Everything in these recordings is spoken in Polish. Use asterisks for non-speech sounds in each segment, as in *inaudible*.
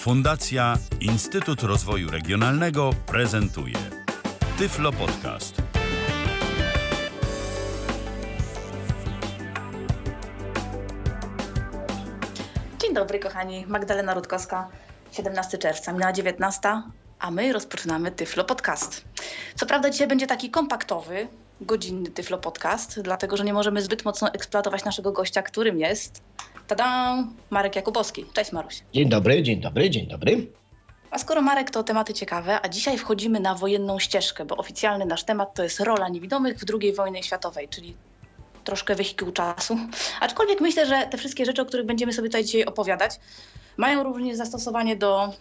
Fundacja Instytut Rozwoju Regionalnego prezentuje Tyflo Podcast. Dzień dobry, kochani. Magdalena Rutkowska, 17 czerwca, minęła 19, a my rozpoczynamy Tyflo Podcast. Co prawda dzisiaj będzie taki kompaktowy, godzinny Tyflo Podcast, dlatego że nie możemy zbyt mocno eksploatować naszego gościa, którym jest tada, Marek Jakubowski. Cześć Maruś. Dzień dobry, dzień dobry, dzień dobry. A skoro Marek to tematy ciekawe, a dzisiaj wchodzimy na wojenną ścieżkę, bo oficjalny nasz temat to jest rola niewidomych w II wojnie światowej, czyli troszkę wehikuł czasu. Aczkolwiek myślę, że te wszystkie rzeczy, o których będziemy sobie tutaj dzisiaj opowiadać, mają również zastosowanie do,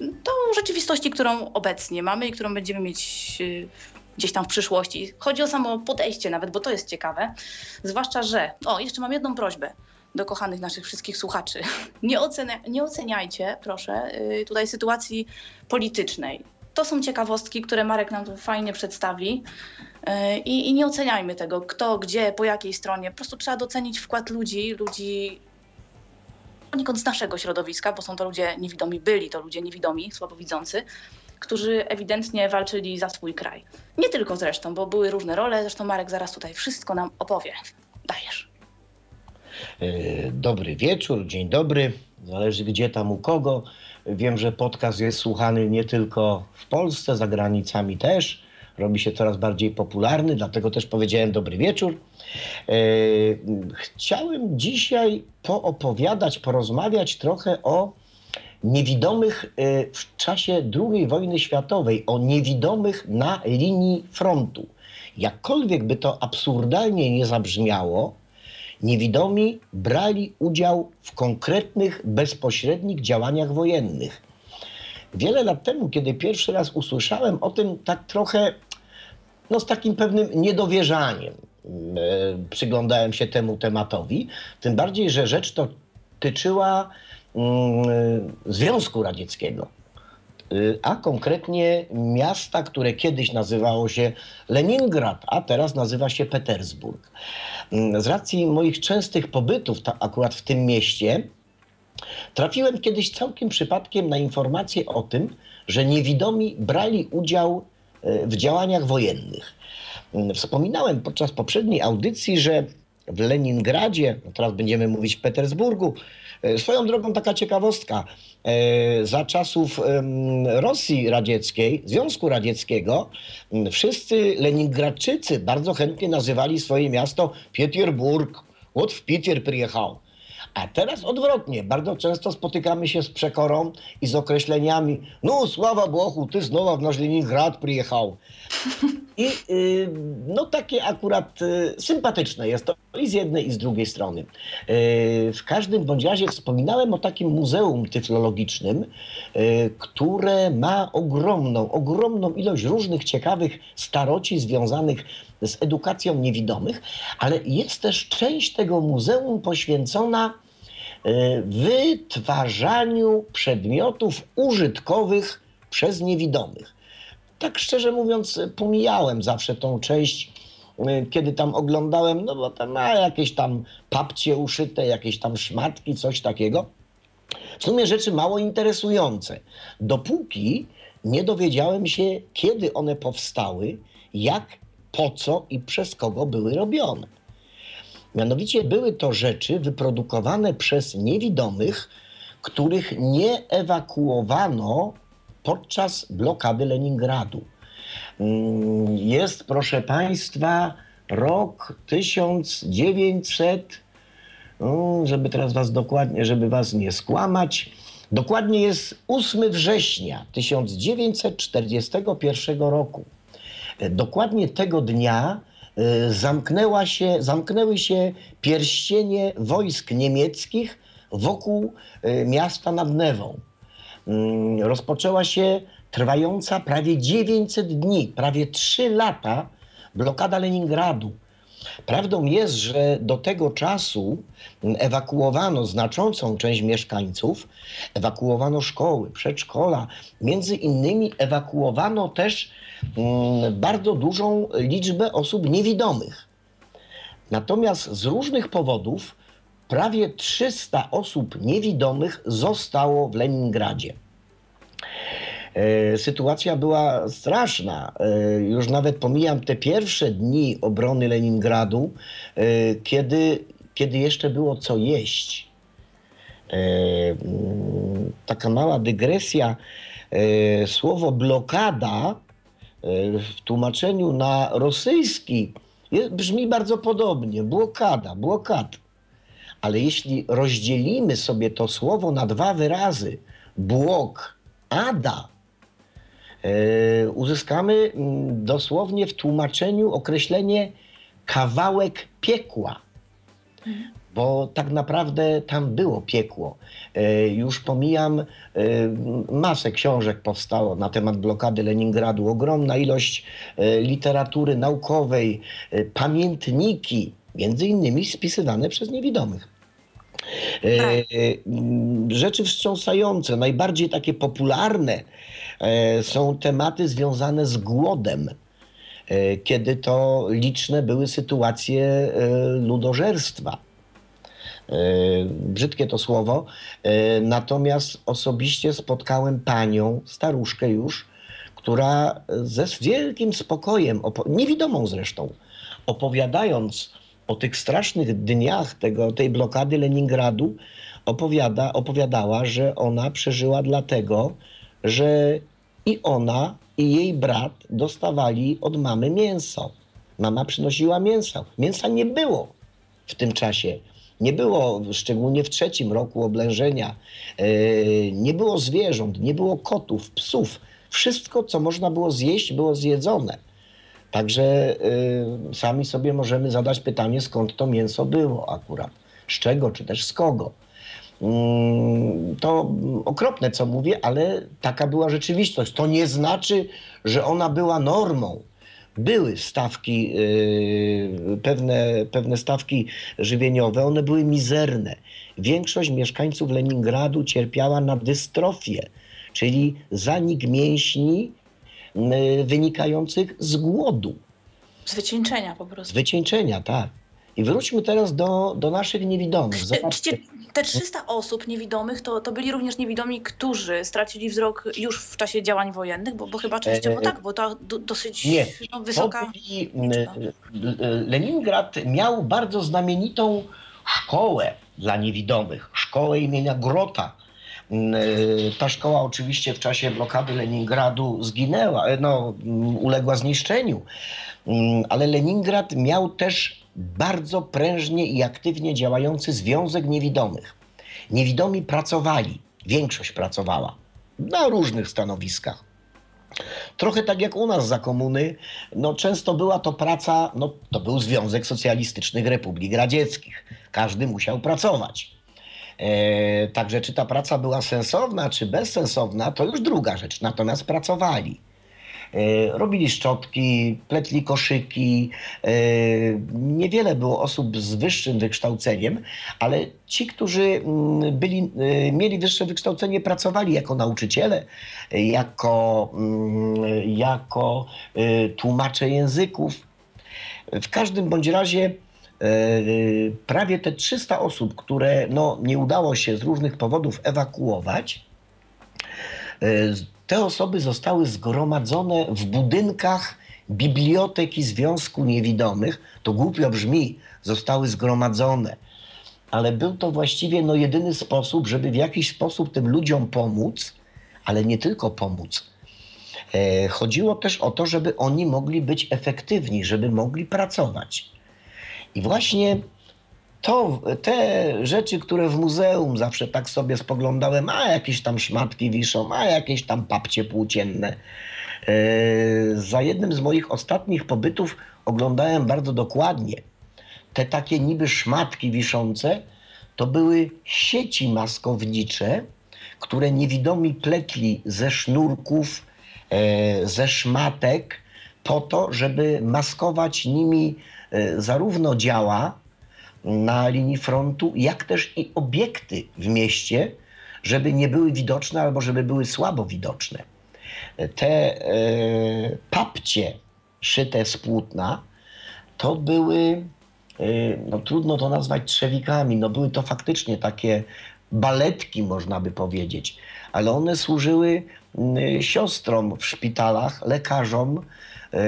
do rzeczywistości, którą obecnie mamy i którą będziemy mieć yy, gdzieś tam w przyszłości. Chodzi o samo podejście nawet, bo to jest ciekawe. Zwłaszcza, że. O, jeszcze mam jedną prośbę do kochanych naszych wszystkich słuchaczy. *laughs* Nie, ocenia, nie oceniajcie, proszę, yy, tutaj sytuacji politycznej. To są ciekawostki, które Marek nam fajnie przedstawi. Yy, I, I nie oceniajmy tego, kto, gdzie, po jakiej stronie. Po prostu trzeba docenić wkład ludzi, ludzi poniekąd z naszego środowiska, bo są to ludzie niewidomi, byli to ludzie niewidomi, słabowidzący, którzy ewidentnie walczyli za swój kraj. Nie tylko zresztą, bo były różne role, zresztą Marek zaraz tutaj wszystko nam opowie. Dajesz. E, Dobry wieczór, dzień dobry. Zależy gdzie tam u kogo. Wiem, że podcast jest słuchany nie tylko w Polsce, za granicami też. Robi się coraz bardziej popularny, dlatego też powiedziałem dobry wieczór. E, Chciałem dzisiaj poopowiadać, porozmawiać trochę o niewidomych e, w czasie II wojny światowej, o niewidomych na linii frontu. Jakkolwiek by to absurdalnie nie zabrzmiało, niewidomi brali udział w konkretnych, bezpośrednich działaniach wojennych. Wiele lat temu, kiedy pierwszy raz usłyszałem o tym, tak trochę no, z takim pewnym niedowierzaniem e, przyglądałem się temu tematowi. Tym bardziej, że rzecz to tyczyła mm, Związku Radzieckiego a konkretnie miasta, które kiedyś nazywało się Leningrad, a teraz nazywa się Petersburg. Mm, Z racji moich częstych pobytów ta, akurat w tym mieście, trafiłem kiedyś całkiem przypadkiem na informację o tym, że niewidomi brali udział y, w działaniach wojennych. Mm, Wspominałem podczas poprzedniej audycji, że w Leningradzie, no teraz będziemy mówić Petersburgu, swoją drogą taka ciekawostka, e, za czasów Rosji Radzieckiej, Związku Radzieckiego, wszyscy Leningradczycy bardzo chętnie nazywali swoje miasto Pieterburg. Od w Pieter przyjechał. A teraz odwrotnie. Bardzo często spotykamy się z przekorą i z określeniami no, sława Bogu, ty znowu w nasz Leningrad przyjechał. I y, no takie akurat y, sympatyczne jest to i z jednej i z drugiej strony. Y, w każdym bądź razie wspominałem o takim muzeum tyflologicznym, które ma ogromną, ogromną ilość różnych ciekawych staroci związanych z edukacją niewidomych, ale jest też część tego muzeum poświęcona y, wytwarzaniu przedmiotów użytkowych przez niewidomych tak szczerze mówiąc, pomijałem zawsze tą część, y, kiedy tam oglądałem, no bo tam ma jakieś tam papcie uszyte, jakieś tam szmatki, coś takiego. W sumie rzeczy mało interesujące. Dopóki nie dowiedziałem się, kiedy one powstały, jak, po co i przez kogo były robione. Mianowicie były to rzeczy wyprodukowane przez niewidomych, których nie ewakuowano podczas blokady Leningradu. Mm, Jest, proszę Państwa, rok 1900, no, żeby teraz Was dokładnie, żeby Was nie skłamać, dokładnie jest 8 września 1941 roku. Dokładnie tego dnia e, zamknęła się, zamknęły się pierścienie wojsk niemieckich wokół e, miasta nad Newą mm, rozpoczęła się trwająca prawie 900 dni, prawie 3 lata blokada Leningradu. Prawdą jest, że do tego czasu mm, ewakuowano znaczącą część mieszkańców, ewakuowano szkoły, przedszkola, między innymi ewakuowano też mm, bardzo dużą liczbę osób niewidomych. Natomiast z różnych powodów prawie 300 osób niewidomych zostało w Leningradzie. E, sytuacja była straszna. E, już nawet pomijam te pierwsze dni obrony Leningradu, e, kiedy, kiedy jeszcze było co jeść. Mm, taka mała dygresja. Słowo blokada w tłumaczeniu na rosyjski brzmi bardzo podobnie. Blokada, blokad. Ale jeśli rozdzielimy sobie to słowo na dwa wyrazy, blok, ada, uzyskamy mm, dosłownie w tłumaczeniu określenie kawałek piekła. Bo tak naprawdę tam było piekło. E, już pomijam, e, masę książek powstało na temat blokady Leningradu, ogromna ilość literatury naukowej, pamiętniki, między innymi spisywane przez niewidomych. Tak. Rzeczy wstrząsające, najbardziej takie popularne E, są tematy związane z głodem, e, kiedy to liczne były sytuacje e, ludożerstwa. Brzydkie to słowo, natomiast osobiście spotkałem panią, staruszkę już, która ze wielkim spokojem, niewidomą zresztą, opowiadając o tych strasznych dniach tego, tej blokady Leningradu, opowiada, opowiadała, że ona przeżyła dlatego, że i ona, i jej brat dostawali od mamy mięso. Mama przynosiła mięso. Mięsa nie było w tym czasie. Nie było, szczególnie w trzecim roku oblężenia, yy, nie było zwierząt, nie było kotów, psów. Wszystko, co można było zjeść, było zjedzone. Także yy, sami sobie możemy zadać pytanie, skąd to mięso było akurat. Z czego, czy też z kogo. Mm, to okropne, co mówię, ale taka była rzeczywistość. To nie znaczy, że ona była normą. Były stawki, yy, pewne, pewne stawki żywieniowe, one były mizerne. Większość mieszkańców Leningradu cierpiała na dystrofię, czyli zanik mięśni yy, wynikających z głodu. Z wycieńczenia po prostu. Z wycieńczenia, tak. I wróćmy teraz do, do naszych niewidomych. Zobaczcie. Te 300 osób niewidomych to, to byli również niewidomi, którzy stracili wzrok już w czasie działań wojennych, bo, bo chyba częściowo e, tak, bo to do, dosyć nie, no, wysoka. Byli, Leningrad miał bardzo znamienitą szkołę dla niewidomych, szkołę imienia Grota. Ta szkoła oczywiście w czasie blokady Leningradu zginęła, no, uległa zniszczeniu, ale Leningrad miał też bardzo prężnie i aktywnie działający Związek Niewidomych. Niewidomi pracowali, większość pracowała na różnych stanowiskach. Trochę tak jak u nas za komuny, no często była to praca, no to był Związek Socjalistycznych Republik Radzieckich. Każdy musiał pracować. E, także czy ta praca była sensowna, czy bezsensowna, to już druga rzecz. Natomiast pracowali. E, robili szczotki, pletli koszyki. E, niewiele było osób z wyższym wykształceniem, ale ci, którzy mm, byli, e, mieli wyższe wykształcenie, pracowali jako nauczyciele, jako, mm, jako tłumacze języków. W każdym bądź razie prawie te 300 osób, które no, nie udało się z różnych powodów ewakuować, te osoby zostały zgromadzone w budynkach Biblioteki Związku Niewidomych. To głupio brzmi, zostały zgromadzone. Ale był to właściwie no, jedyny sposób, żeby w jakiś sposób tym ludziom pomóc, ale nie tylko pomóc. E, chodziło też o to, żeby oni mogli być efektywni, żeby mogli pracować. I właśnie to, te rzeczy, które w muzeum zawsze tak sobie spoglądałem, a jakieś tam szmatki wiszą, a jakieś tam papcie płócienne. E, za jednym z moich ostatnich pobytów oglądałem bardzo dokładnie te takie niby szmatki wiszące, to były sieci maskownicze, które niewidomi pletli ze sznurków, e, ze szmatek, po to, żeby maskować nimi e, zarówno działa, na linii frontu, jak też i obiekty w mieście, żeby nie były widoczne albo żeby były słabo widoczne. Te e, papcie szyte z płótna to były y, no trudno to nazwać trzewikami, no były to faktycznie takie baletki, można by powiedzieć, ale one służyły siostrom w szpitalach, lekarzom, y,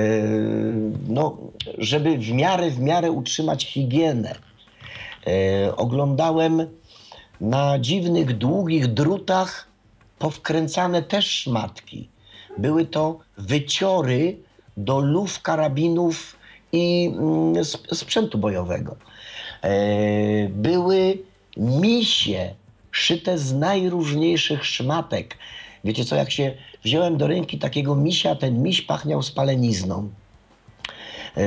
no, żeby w miarę, w miarę utrzymać higienę. Y, Oglądałem na dziwnych, długich drutach powkręcane też szmatki. Były to wyciory do luf karabinów i mm, sp- sprzętu bojowego. E, Były misie szyte z najróżniejszych szmatek. Wiecie co, jak się wziąłem do ręki takiego misia, ten miś pachniał spalenizną. E,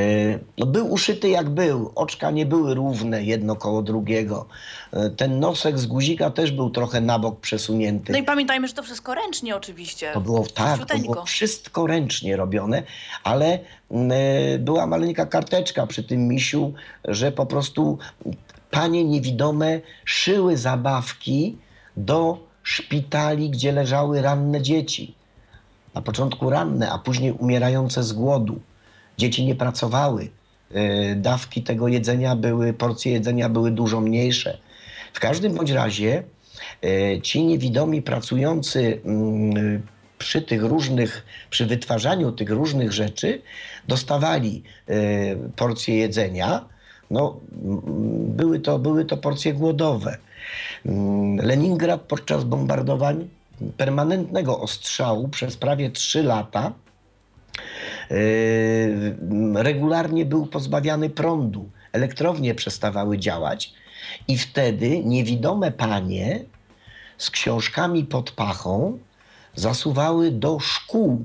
No, był uszyty jak był, oczka nie były równe jedno koło drugiego. E, Ten nosek z guzika też był trochę na bok przesunięty. No i pamiętajmy, że to wszystko ręcznie oczywiście. To było tak, to było wszystko ręcznie robione, ale mm, e, była maleńka karteczka przy tym misiu, że po prostu panie niewidome szyły zabawki do szpitali, gdzie leżały ranne dzieci. Na początku ranne, a później umierające z głodu. Dzieci nie pracowały. E, Dawki tego jedzenia były, porcje jedzenia były dużo mniejsze. W każdym bądź razie e, ci niewidomi pracujący mm, przy tych różnych, przy wytwarzaniu tych różnych rzeczy dostawali e, porcje jedzenia. No, mm, były, to, były to porcje głodowe. Mm, Leningrad podczas bombardowań permanentnego ostrzału przez prawie 3 lata regularnie był pozbawiany prądu. Elektrownie przestawały działać i wtedy niewidome panie z książkami pod pachą zasuwały do szkół,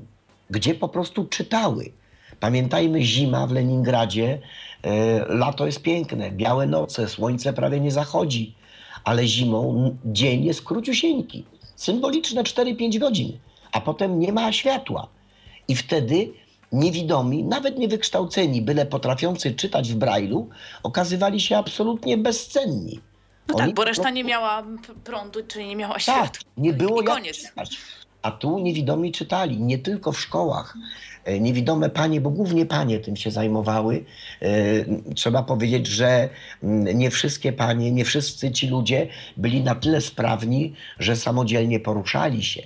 gdzie po prostu czytały. Pamiętajmy, zima w Leningradzie, e, lato jest piękne, białe noce, słońce prawie nie zachodzi, ale zimą dzień jest króciusieńki, symboliczne 4-5 godzin, a potem nie ma światła. I wtedy niewidomi, nawet niewykształceni, byle potrafiący czytać w brajlu, okazywali się absolutnie bezcenni. No Oni tak, bo reszta prostu- nie miała prądu, czyli nie miała tak, światła. nie było I jak koniec. czytać. A tu niewidomi czytali, nie tylko w szkołach. E, Niewidome panie, bo głównie panie tym się zajmowały. E, Trzeba powiedzieć, że mm, nie wszystkie panie, nie wszyscy ci ludzie byli na tyle sprawni, że samodzielnie poruszali się.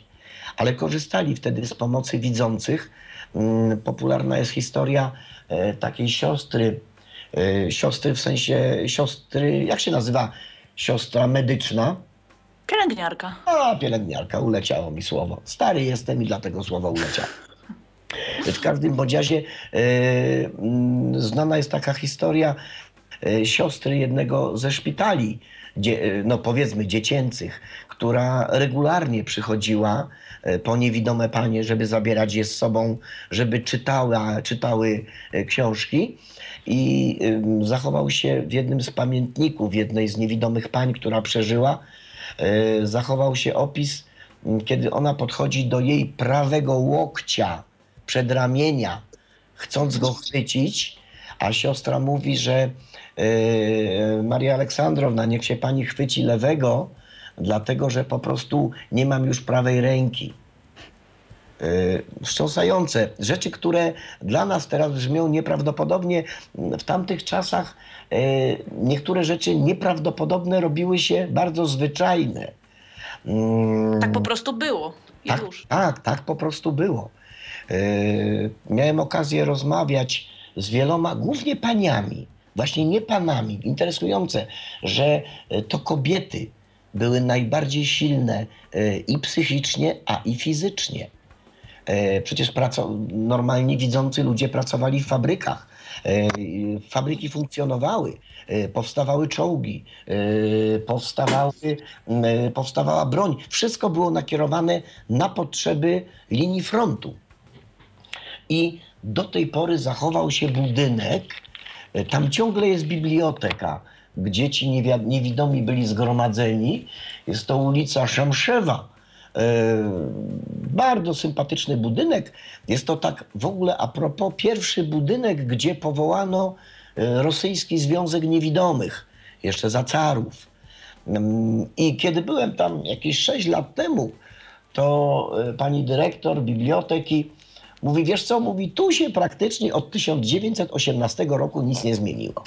Ale korzystali wtedy z pomocy widzących. Mm, Popularna jest historia e, takiej siostry, e, siostry w sensie siostry, jak się nazywa? Siostra medyczna. Pielęgniarka. A, pielęgniarka, uleciało mi słowo. Stary jestem i dlatego słowo uleciało. *laughs* W każdym bądź razie e, mm, znana jest taka historia siostry jednego ze szpitali, dzie, no powiedzmy dziecięcych, która regularnie przychodziła po niewidome panie, żeby zabierać je z sobą, żeby czytała, czytały e, książki. I zachował się w jednym z pamiętników jednej z niewidomych pań, która przeżyła, e, zachował się opis, kiedy ona podchodzi do jej prawego łokcia, przedramienia, chcąc go chwycić, a siostra mówi, że e, Maria Aleksandrowna, niech się pani chwyci lewego, dlatego że po prostu nie mam już prawej ręki. E, Wstrząsające. Rzeczy, które dla nas teraz brzmią nieprawdopodobnie, w tamtych czasach e, niektóre rzeczy nieprawdopodobne robiły się bardzo zwyczajne. Mm, Tak po prostu było. I tak, już. tak, tak po prostu było. E, miałem okazję rozmawiać z wieloma, głównie paniami, właśnie nie panami. Interesujące, że to kobiety były najbardziej silne e, i psychicznie, a i fizycznie. E, Przecież normalnie widzący ludzie pracowali w fabrykach. E, Fabryki funkcjonowały, powstawały czołgi, powstawały, powstawała broń. Wszystko było nakierowane na potrzeby linii frontu. I do tej pory zachował się budynek. Tam ciągle jest biblioteka, gdzie ci niewidomi byli zgromadzeni. Jest to ulica Szamszewa. E, Bardzo sympatyczny budynek. Jest to tak w ogóle a propos pierwszy budynek, gdzie powołano e, Rosyjski Związek Niewidomych, jeszcze za carów. Mm, I kiedy byłem tam jakieś 6 lat temu, to e, pani dyrektor biblioteki mówi, wiesz co, mówi, tu się praktycznie od 1918 roku nic nie zmieniło.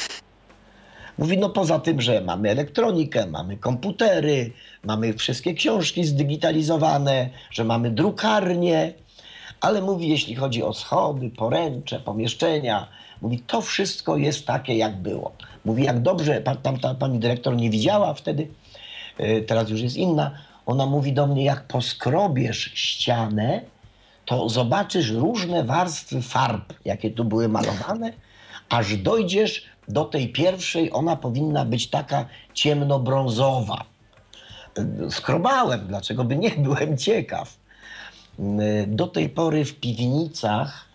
Mówi, no poza tym, że mamy elektronikę, mamy komputery, mamy wszystkie książki zdigitalizowane, że mamy drukarnie, ale mówi, jeśli chodzi o schody, poręcze, pomieszczenia, mówi, to wszystko jest takie, jak było. Mówi, jak dobrze, tam ta pani dyrektor nie widziała wtedy, y, teraz już jest inna, ona mówi do mnie, jak poskrobiesz ścianę, to zobaczysz różne warstwy farb, jakie tu były malowane, aż dojdziesz do tej pierwszej, ona powinna być taka ciemnobrązowa. Skrobałem, dlaczego by nie, *laughs* byłem ciekaw. Do tej pory w piwnicach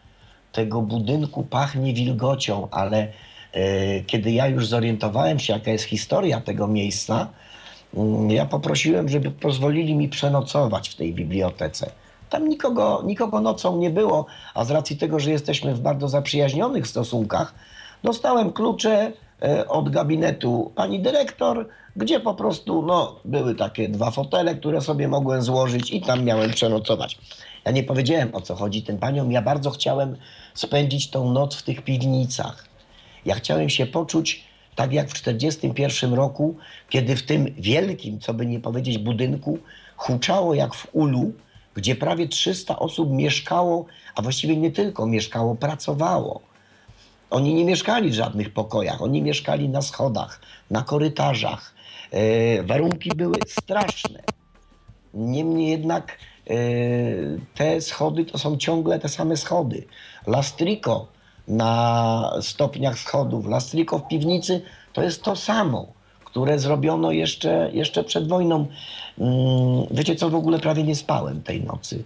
tego budynku pachnie wilgocią, ale y, kiedy ja już zorientowałem się, jaka jest historia tego miejsca, mm, ja poprosiłem, żeby pozwolili mi przenocować w tej bibliotece. Tam nikogo, nikogo nocą nie było, a z racji tego, że jesteśmy w bardzo zaprzyjaźnionych stosunkach, dostałem klucze e, od gabinetu pani dyrektor, gdzie po prostu no, były takie dwa fotele, które sobie mogłem złożyć i tam miałem przenocować. Ja nie powiedziałem o co chodzi tym paniom. Ja bardzo chciałem spędzić tą noc w tych piwnicach. Ja chciałem się poczuć tak jak w 1941 roku, kiedy w tym wielkim, co by nie powiedzieć, budynku huczało jak w ulu, gdzie prawie 300 osób mieszkało, a właściwie nie tylko mieszkało, pracowało. Oni nie mieszkali w żadnych pokojach, oni mieszkali na schodach, na korytarzach. E, warunki były straszne. Niemniej jednak e, te schody to są ciągle te same schody. Lastriko na stopniach schodów, lastriko w piwnicy to jest to samo, które zrobiono jeszcze, jeszcze przed wojną. Mm, Wiecie co, w ogóle prawie nie spałem tej nocy.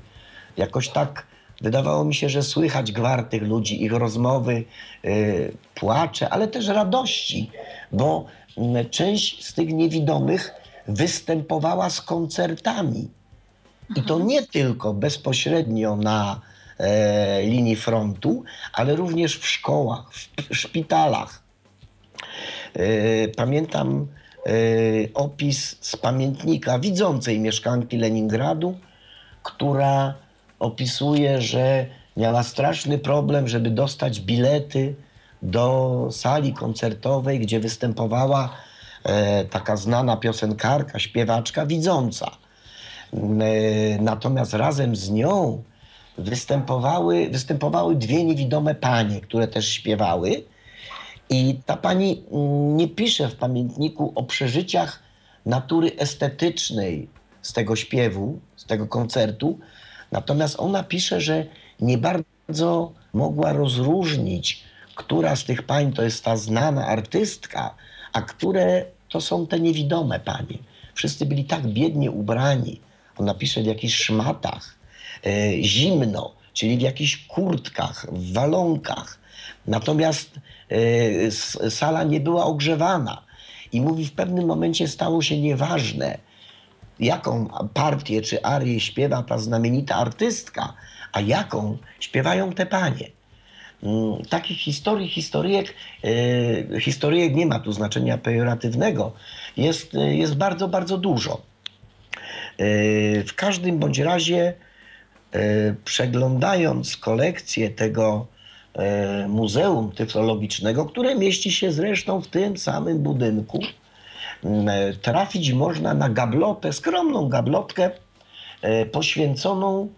Jakoś tak wydawało mi się, że słychać gwar tych ludzi, ich rozmowy, yy, płacze, ale też radości, bo mm, część z tych niewidomych występowała z koncertami. I to nie tylko bezpośrednio na e, linii frontu, ale również w szkołach, w szpitalach. E, Pamiętam e, opis z pamiętnika widzącej mieszkanki Leningradu, która opisuje, że miała straszny problem, żeby dostać bilety do sali koncertowej, gdzie występowała e, taka znana piosenkarka, śpiewaczka widząca. E, Natomiast razem z nią występowały, występowały dwie niewidome panie, które też śpiewały. I ta pani mm, nie pisze w pamiętniku o przeżyciach natury estetycznej z tego śpiewu, z tego koncertu. Natomiast ona pisze, że nie bardzo mogła rozróżnić, która z tych pań to jest ta znana artystka, a które to są te niewidome panie. Wszyscy byli tak biednie ubrani. Ona pisze w jakichś szmatach, e, zimno, czyli w jakichś kurtkach, w walonkach. Natomiast e, sala nie była ogrzewana. I mówi, w pewnym momencie stało się nieważne, jaką partię czy arię śpiewa ta znamienita artystka, a jaką śpiewają te panie. Mm, Takich historii, historyjek, e, historyjek nie ma tu znaczenia pejoratywnego, jest, e, jest bardzo, bardzo dużo. E, W każdym bądź razie, przeglądając kolekcję tego Muzeum Tyflologicznego, które mieści się zresztą w tym samym budynku, trafić można na gablotę, skromną gablotkę e, poświęconą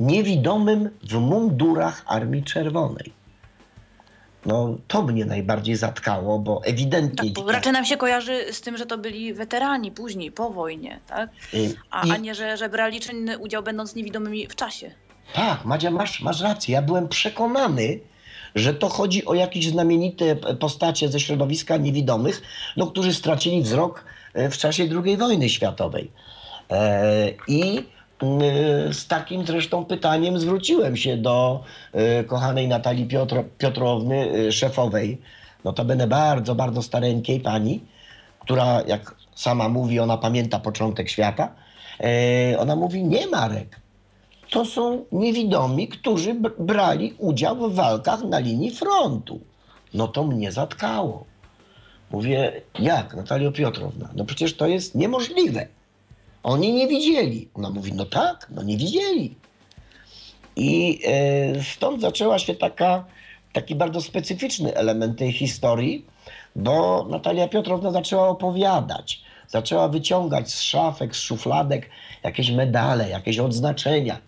niewidomym w mundurach Armii Czerwonej. No, to mnie najbardziej zatkało, bo ewidentnie... Tak, bo raczej nam się kojarzy z tym, że to byli weterani później, po wojnie, tak? y, A, i- a nie, że, że brali czynny udział będąc niewidomymi w czasie. Tak, Madzia, masz, masz rację. Ja byłem przekonany, że to chodzi o jakieś znamienite postacie ze środowiska niewidomych, no, którzy stracili wzrok e, w czasie II wojny światowej. E, I e, z takim zresztą pytaniem zwróciłem się do kochanej Natalii Piotro, Piotrowny, szefowej, notabene bardzo, bardzo stareńkiej pani, która, jak sama mówi, ona pamięta początek świata. Ona mówi, nie Marek, to są niewidomi, którzy br- brali udział w walkach na linii frontu. No to mnie zatkało. Mówię, jak, Natalio Piotrowna? No przecież to jest niemożliwe. Oni nie widzieli. Ona mówi, no tak, no nie widzieli. I e, stąd zaczęła się taka taki bardzo specyficzny element tej historii, bo Natalia Piotrowna zaczęła opowiadać, zaczęła wyciągać z szafek, z szufladek jakieś medale, jakieś odznaczenia.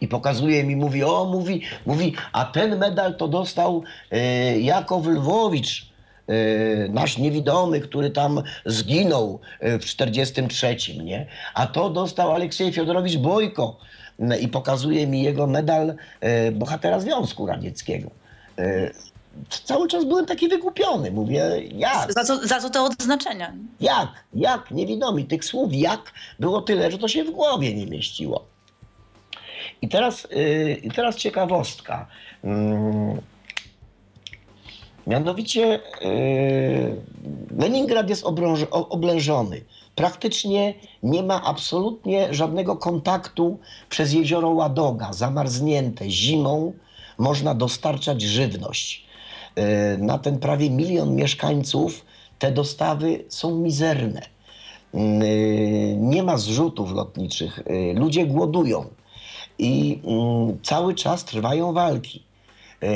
I pokazuje mi, mówi, o, mówi, mówi, a ten medal to dostał e, Jakow Lwowicz, e, nasz niewidomy, który tam zginął e, w 43, nie? A to dostał Aleksiej Fiodorowicz Bojko. I pokazuje mi jego medal bohatera Związku Radzieckiego. Cały czas byłem taki wygłupiony. Mówię, jak? Za co, za co te odznaczenia? Jak? Jak? Niewidomi. Tych słów jak było tyle, że to się w głowie nie mieściło. I teraz, yy, teraz ciekawostka. Mm. Mianowicie yy, Leningrad jest obrąż- oblężony. Praktycznie nie ma absolutnie żadnego kontaktu przez jezioro Ładoga, zamarznięte. Zimą można dostarczać żywność. Yy, Na ten prawie milion mieszkańców te dostawy są mizerne. Yy, Nie ma zrzutów lotniczych, yy, ludzie głodują i mm, cały czas trwają walki. Yy,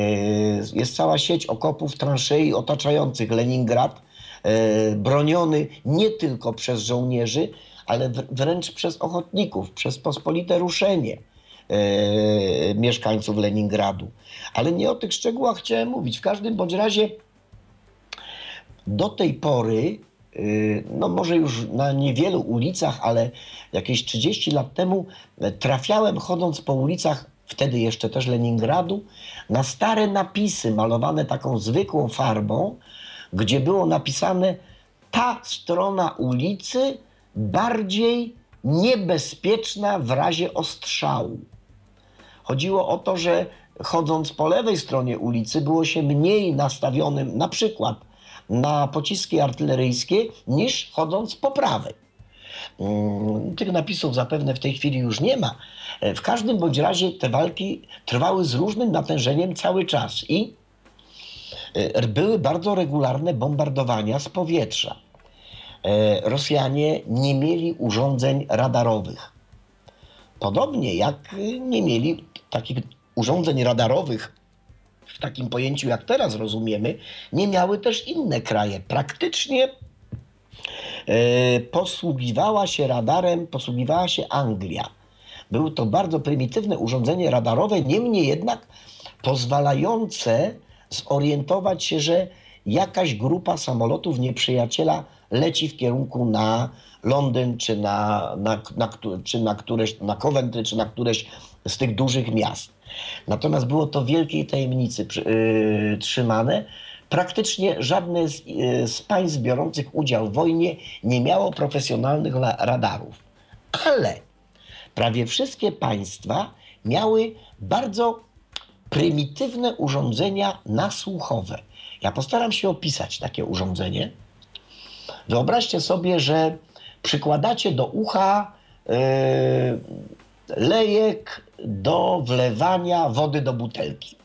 Jest cała sieć okopów, transzei otaczających Leningrad, yy, broniony nie tylko przez żołnierzy, ale wr- wręcz przez ochotników, przez pospolite ruszenie yy, mieszkańców Leningradu. Ale nie o tych szczegółach chciałem mówić. W każdym bądź razie do tej pory, no może już na niewielu ulicach, ale jakieś 30 lat temu e, trafiałem chodząc po ulicach, wtedy jeszcze też Leningradu, na stare napisy malowane taką zwykłą farbą, gdzie było napisane ta strona ulicy bardziej niebezpieczna w razie ostrzału. Chodziło o to, że chodząc po lewej stronie ulicy było się mniej nastawionym na przykład na pociski artyleryjskie niż chodząc po prawej. Mm, Tych napisów zapewne w tej chwili już nie ma. E, W każdym bądź razie te walki trwały z różnym natężeniem cały czas i e, były bardzo regularne bombardowania z powietrza. E, Rosjanie nie mieli urządzeń radarowych. Podobnie jak nie mieli takich urządzeń radarowych takim pojęciu, jak teraz rozumiemy, nie miały też inne kraje. Praktycznie e, posługiwała się radarem, posługiwała się Anglia. Było to bardzo prymitywne urządzenie radarowe, niemniej jednak pozwalające zorientować się, że jakaś grupa samolotów nieprzyjaciela leci w kierunku na Londyn, czy na, na, na, czy na któreś, na Coventry, czy na któreś z tych dużych miast. Natomiast było to wielkiej tajemnicy yy, trzymane. Praktycznie żadne z, yy, z państw biorących udział w wojnie nie miało profesjonalnych radarów. Ale prawie wszystkie państwa miały bardzo prymitywne urządzenia nasłuchowe. Ja postaram się opisać takie urządzenie. Wyobraźcie sobie, że przykładacie do ucha yy, lejek do wlewania wody do butelki.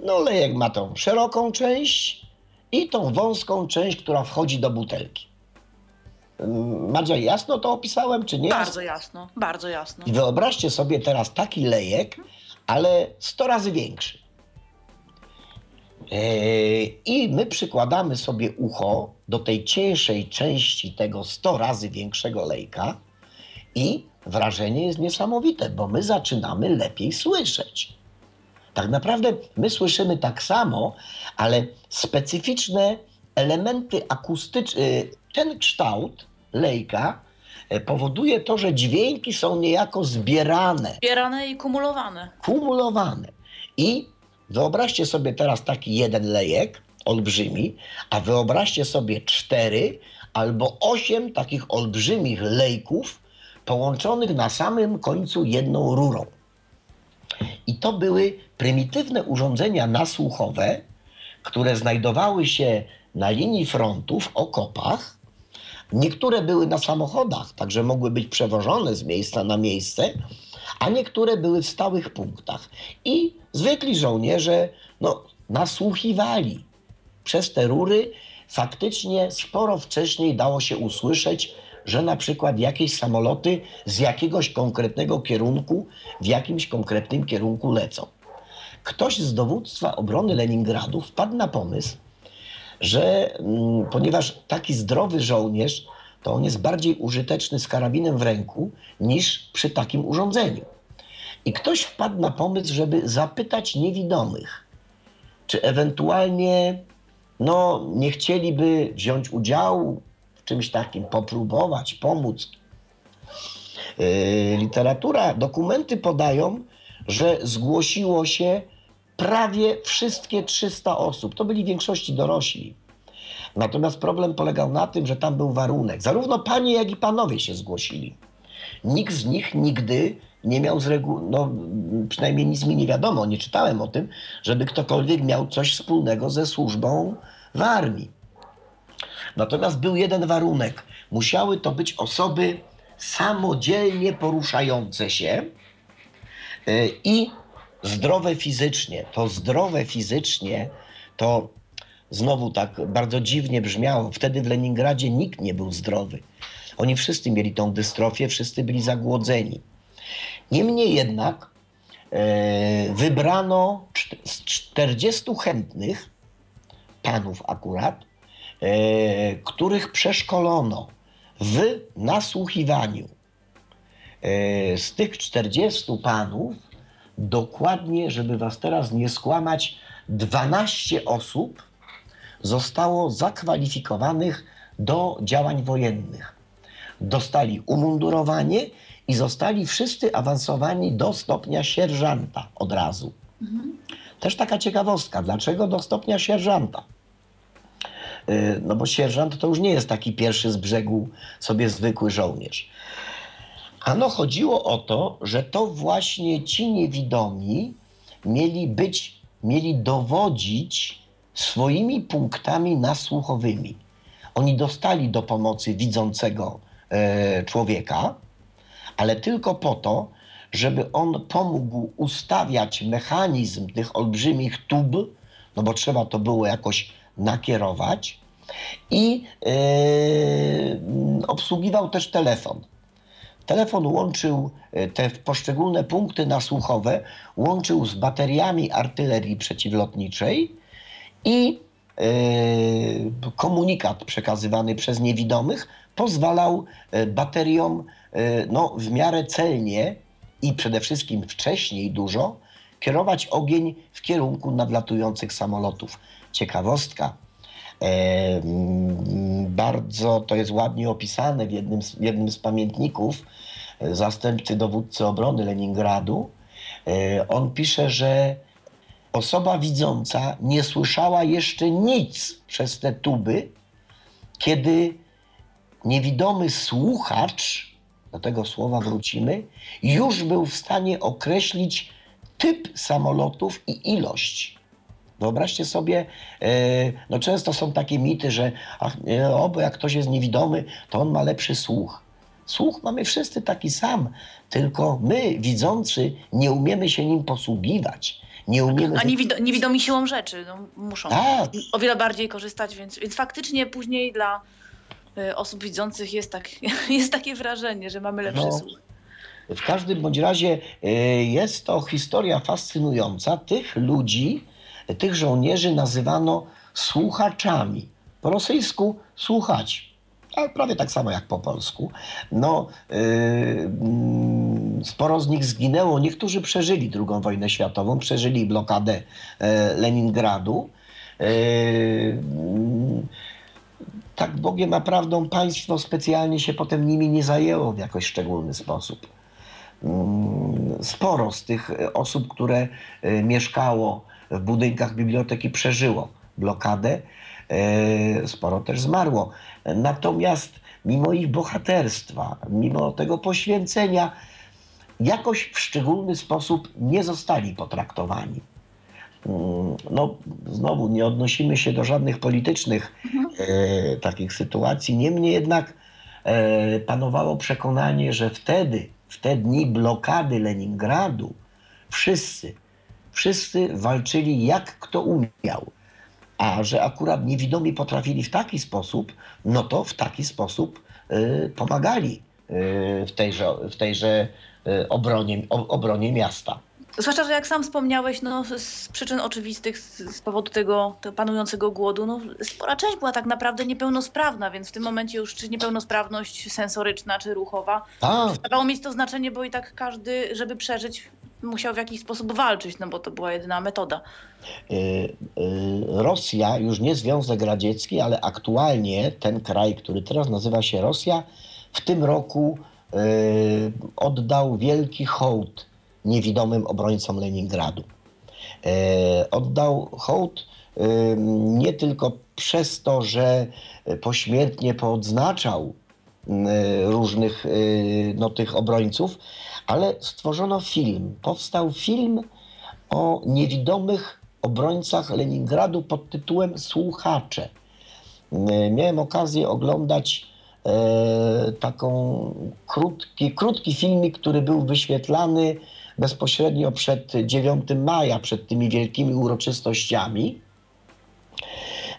No, lejek ma tą szeroką część i tą wąską część, która wchodzi do butelki. Ym, Madzia, jasno to opisałem, czy nie? Bardzo jasno, bardzo jasno. I wyobraźcie sobie teraz taki lejek, ale 100 razy większy. Eee, I my przykładamy sobie ucho do tej cieńszej części tego 100 razy większego lejka i wrażenie jest niesamowite, bo my zaczynamy lepiej słyszeć. Tak naprawdę my słyszymy tak samo, ale specyficzne elementy akustyczne, ten kształt lejka e, powoduje to, że dźwięki są niejako zbierane Zbierane i kumulowane. kumulowane. I wyobraźcie sobie teraz taki jeden lejek, olbrzymi, a wyobraźcie sobie cztery albo osiem takich olbrzymich lejków połączonych na samym końcu jedną rurą. I to były prymitywne urządzenia nasłuchowe, które znajdowały się na linii frontu w okopach. Niektóre były na samochodach, także mogły być przewożone z miejsca na miejsce, a niektóre były w stałych punktach. I zwykli żołnierze no, nasłuchiwali. Przez te rury faktycznie sporo wcześniej dało się usłyszeć, że na przykład jakieś samoloty z jakiegoś konkretnego kierunku w jakimś konkretnym kierunku lecą. ktoś z dowództwa obrony Leningradu wpadł na pomysł, że mm, ponieważ taki zdrowy żołnierz, to on jest bardziej użyteczny z karabinem w ręku niż przy takim urządzeniu. I ktoś wpadł na pomysł, żeby zapytać niewidomych, czy ewentualnie no, nie chcieliby wziąć udziału w czymś takim, popróbować, pomóc. Yy, literatura, dokumenty podają, że zgłosiło się prawie wszystkie 300 osób. To byli w większości dorośli. Natomiast problem polegał na tym, że tam był warunek. Zarówno panie, jak i panowie się zgłosili. Nikt z nich nigdy nie miał z reguły, no przynajmniej nic mi nie wiadomo, nie czytałem o tym, żeby ktokolwiek miał coś wspólnego ze służbą w armii. Natomiast był jeden warunek. Musiały to być osoby samodzielnie poruszające się yy, i zdrowe fizycznie. To zdrowe fizycznie to znowu tak bardzo dziwnie brzmiało. Wtedy w Leningradzie nikt nie był zdrowy. Oni wszyscy mieli tą dystrofię, wszyscy byli zagłodzeni. Niemniej jednak e, wybrano z 40 chętnych, panów akurat, e, których przeszkolono w nasłuchiwaniu. E, z tych 40 panów, dokładnie, żeby was teraz nie skłamać, 12 osób zostało zakwalifikowanych do działań wojennych. Dostali umundurowanie i zostali wszyscy awansowani do stopnia sierżanta od razu. Mhm. Też taka ciekawostka, dlaczego do stopnia sierżanta? Y, no bo sierżant to już nie jest taki pierwszy z brzegu sobie zwykły żołnierz. Ano chodziło o to, że to właśnie ci niewidomi mieli być, mieli dowodzić swoimi punktami nasłuchowymi. Oni dostali do pomocy widzącego człowieka, ale tylko po to, żeby on pomógł ustawiać mechanizm tych olbrzymich tub, no bo trzeba to było jakoś nakierować, i e, obsługiwał też telefon. Telefon łączył e, te poszczególne punkty nasłuchowe, łączył z bateriami artylerii przeciwlotniczej i e, komunikat przekazywany przez niewidomych pozwalał e, bateriom e, no, w miarę celnie i przede wszystkim wcześniej dużo kierować ogień w kierunku nadlatujących samolotów. Ciekawostka. E, bardzo to jest ładnie opisane w jednym z, jednym z pamiętników zastępcy dowódcy obrony Leningradu. On pisze, że osoba widząca nie słyszała jeszcze nic przez te tuby, kiedy niewidomy słuchacz, do tego słowa wrócimy, już był w stanie określić typ samolotów i ilość. Wyobraźcie sobie, e, no często są takie mity, że ach, o, bo jak ktoś jest niewidomy, to on ma lepszy słuch. Słuch mamy wszyscy taki sam, tylko my, widzący, nie umiemy się nim posługiwać. Nie umiemy... A niewido niewidomi siłą rzeczy no, muszą tak. o wiele bardziej korzystać, więc, więc faktycznie później dla osób widzących jest, tak, *laughs* jest takie wrażenie, że mamy lepszy no. słuch. W każdym bądź razie y, jest to historia fascynująca. Tych ludzi, tych żołnierzy nazywano słuchaczami. Po rosyjsku słuchać ale prawie tak samo jak po polsku. No, yy, sporo z nich zginęło. Niektórzy przeżyli II wojnę światową, przeżyli blokadę e, Leningradu. Yy, tak Bogiem a prawdą państwo specjalnie się potem nimi nie zajęło w jakoś szczególny sposób. Sporo z tych osób, które e, mieszkało w budynkach biblioteki, przeżyło blokadę. E, sporo też zmarło. Natomiast mimo ich bohaterstwa, mimo tego poświęcenia, jakoś w szczególny sposób nie zostali potraktowani. No, znowu nie odnosimy się do żadnych politycznych mhm. e, takich sytuacji. Niemniej jednak e, panowało przekonanie, że wtedy, w te dni blokady Leningradu, wszyscy, wszyscy walczyli jak kto umiał. A że akurat niewidomi potrafili w taki sposób, no to w taki sposób y, pomagali y, w tejże, w tejże y, obronie, obronie miasta. Zwłaszcza, że jak sam wspomniałeś, no, z przyczyn oczywistych, z, powodu tego, tego panującego głodu, no, spora część była tak naprawdę niepełnosprawna, więc w tym momencie już czy niepełnosprawność sensoryczna, czy ruchowa, przestawało mieć to znaczenie, bo i tak każdy, żeby przeżyć, musiał w jakiś sposób walczyć, no bo to była jedyna metoda. y, y, Rosja, już nie Związek Radziecki, ale aktualnie ten kraj, który teraz nazywa się Rosja, w tym roku y, oddał wielki hołd niewidomym obrońcom Leningradu. Y, Oddał hołd y, nie tylko przez to, że pośmiertnie poodznaczał y, różnych no, tych obrońców, ale stworzono film. Powstał film o niewidomych obrońcach Leningradu pod tytułem Słuchacze. Miałem okazję oglądać e, taką krótki, krótki filmik, który był wyświetlany bezpośrednio przed 9 maja, przed tymi wielkimi uroczystościami.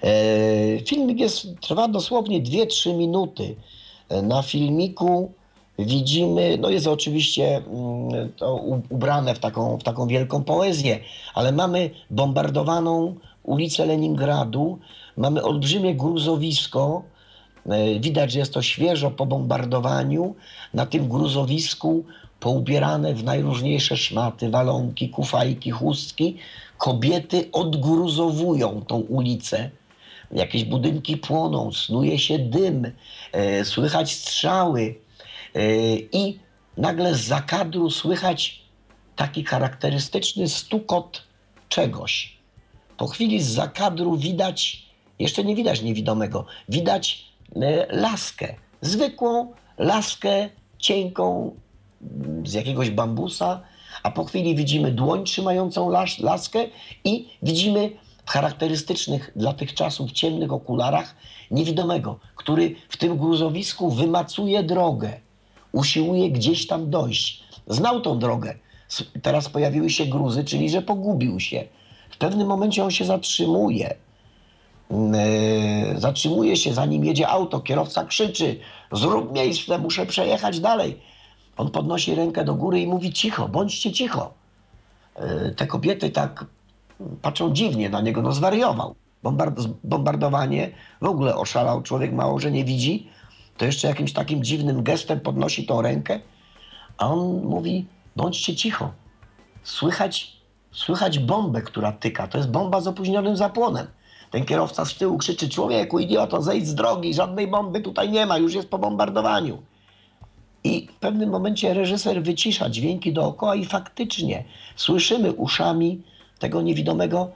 E, Filmik jest, trwa dosłownie 2-3 minuty. E, Na filmiku widzimy, no jest oczywiście mm, to ubrane w taką, w taką wielką poezję, ale mamy bombardowaną ulicę Leningradu, mamy olbrzymie gruzowisko. E, Widać, że jest to świeżo po bombardowaniu. Na tym gruzowisku poubierane w najróżniejsze szmaty, walonki, kufajki, chustki, kobiety odgruzowują tą ulicę. Jakieś budynki płoną, snuje się dym, e, słychać strzały e, i nagle z zakadru słychać taki charakterystyczny stukot czegoś. Po chwili z zakadru widać, jeszcze nie widać niewidomego, widać e, laskę, zwykłą laskę cienką z jakiegoś bambusa, a po chwili widzimy dłoń trzymającą las, laskę i widzimy w charakterystycznych dla tych czasów ciemnych okularach niewidomego, który w tym gruzowisku wymacuje drogę, usiłuje gdzieś tam dojść. Znał tą drogę. Teraz pojawiły się gruzy, czyli że pogubił się. W pewnym momencie on się zatrzymuje. Yy, zatrzymuje się, zanim jedzie auto, kierowca krzyczy: Zrób miejsce, muszę przejechać dalej. On podnosi rękę do góry i mówi: Cicho, bądźcie cicho. Yy, Te kobiety tak patrzą dziwnie na niego, no zwariował. Bombard- bombardowanie, w ogóle oszalał człowiek, mało że nie widzi, to jeszcze jakimś takim dziwnym gestem podnosi tą rękę, a on mówi: bądźcie cicho. Słychać, słychać bombę, która tyka. To jest bomba z opóźnionym zapłonem. Ten kierowca z tyłu krzyczy: Człowieku, idioto, zejdź z drogi, żadnej bomby tutaj nie ma, już jest po bombardowaniu. I w pewnym momencie reżyser wycisza dźwięki dookoła i faktycznie słyszymy uszami tego niewidomego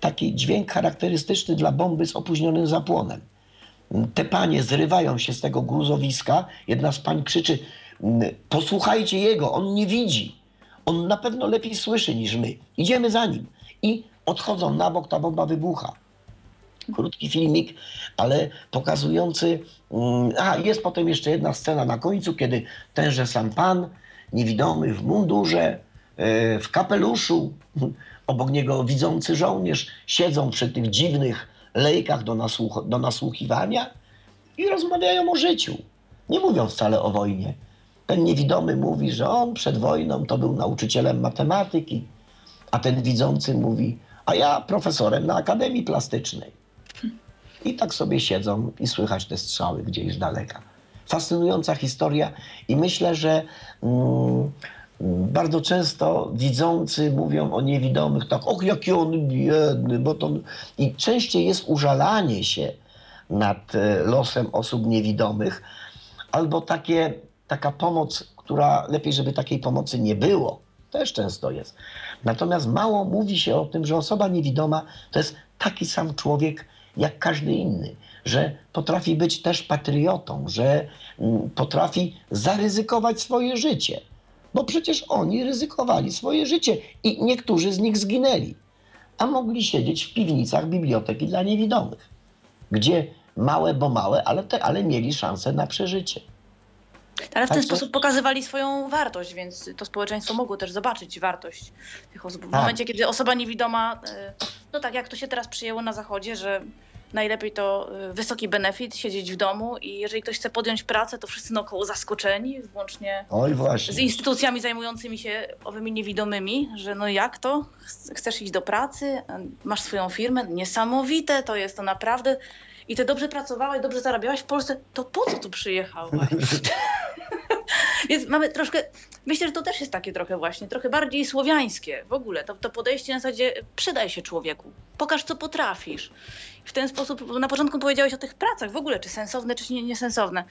taki dźwięk charakterystyczny dla bomby z opóźnionym zapłonem. Te panie zrywają się z tego gruzowiska. Jedna z pań krzyczy: "Mm, Posłuchajcie jego, on nie widzi. On na pewno lepiej słyszy niż my. Idziemy za nim. I odchodzą na bok, ta bomba wybucha. Krótki filmik, ale pokazujący. mm, A, jest potem jeszcze jedna scena na końcu, kiedy tenże sam pan, niewidomy w mundurze, e, w kapeluszu, *laughs* obok niego widzący żołnierz, siedzą przy tych dziwnych lejkach do, nasłuch- do nasłuchiwania i rozmawiają o życiu. Nie mówią wcale o wojnie. Ten niewidomy mówi, że on przed wojną to był nauczycielem matematyki, a ten widzący mówi, a ja profesorem na Akademii Plastycznej. I tak sobie siedzą i słychać te strzały gdzieś z daleka. Fascynująca historia i myślę, że mm, bardzo często widzący mówią o niewidomych tak, och jaki on biedny, bo to... I częściej jest użalanie się nad e, losem osób niewidomych, albo takie, taka pomoc, która lepiej, żeby takiej pomocy nie było. Też często jest. Natomiast mało mówi się o tym, że osoba niewidoma to jest taki sam człowiek jak każdy inny, że potrafi być też patriotą, że mm, potrafi zaryzykować swoje życie. Bo przecież oni ryzykowali swoje życie i niektórzy z nich zginęli, a mogli siedzieć w piwnicach biblioteki dla niewidomych, gdzie małe, bo małe, ale, te, ale mieli szansę na przeżycie. Ale w ten sposób pokazywali swoją wartość, więc to społeczeństwo mogło też zobaczyć wartość tych osób. W Tak. momencie, kiedy osoba niewidoma, e, no tak jak to się teraz przyjęło na Zachodzie, że najlepiej to y, wysoki benefit, siedzieć w domu i jeżeli ktoś chce podjąć pracę, to wszyscy naokoło zaskoczeni, włącznie z instytucjami zajmującymi się owymi niewidomymi, że no jak to? Chcesz iść do pracy, masz swoją firmę, niesamowite to jest, to naprawdę. I ty dobrze pracowałaś, dobrze zarabiałaś w Polsce, to po co tu przyjechałaś? *laughs* Więc mamy troszkę, myślę, że to też jest takie trochę właśnie, trochę bardziej słowiańskie w ogóle. To, to podejście na zasadzie przydaj się człowieku, pokaż co potrafisz. W ten sposób, na początku powiedziałeś o tych pracach w ogóle, czy sensowne, czy niesensowne.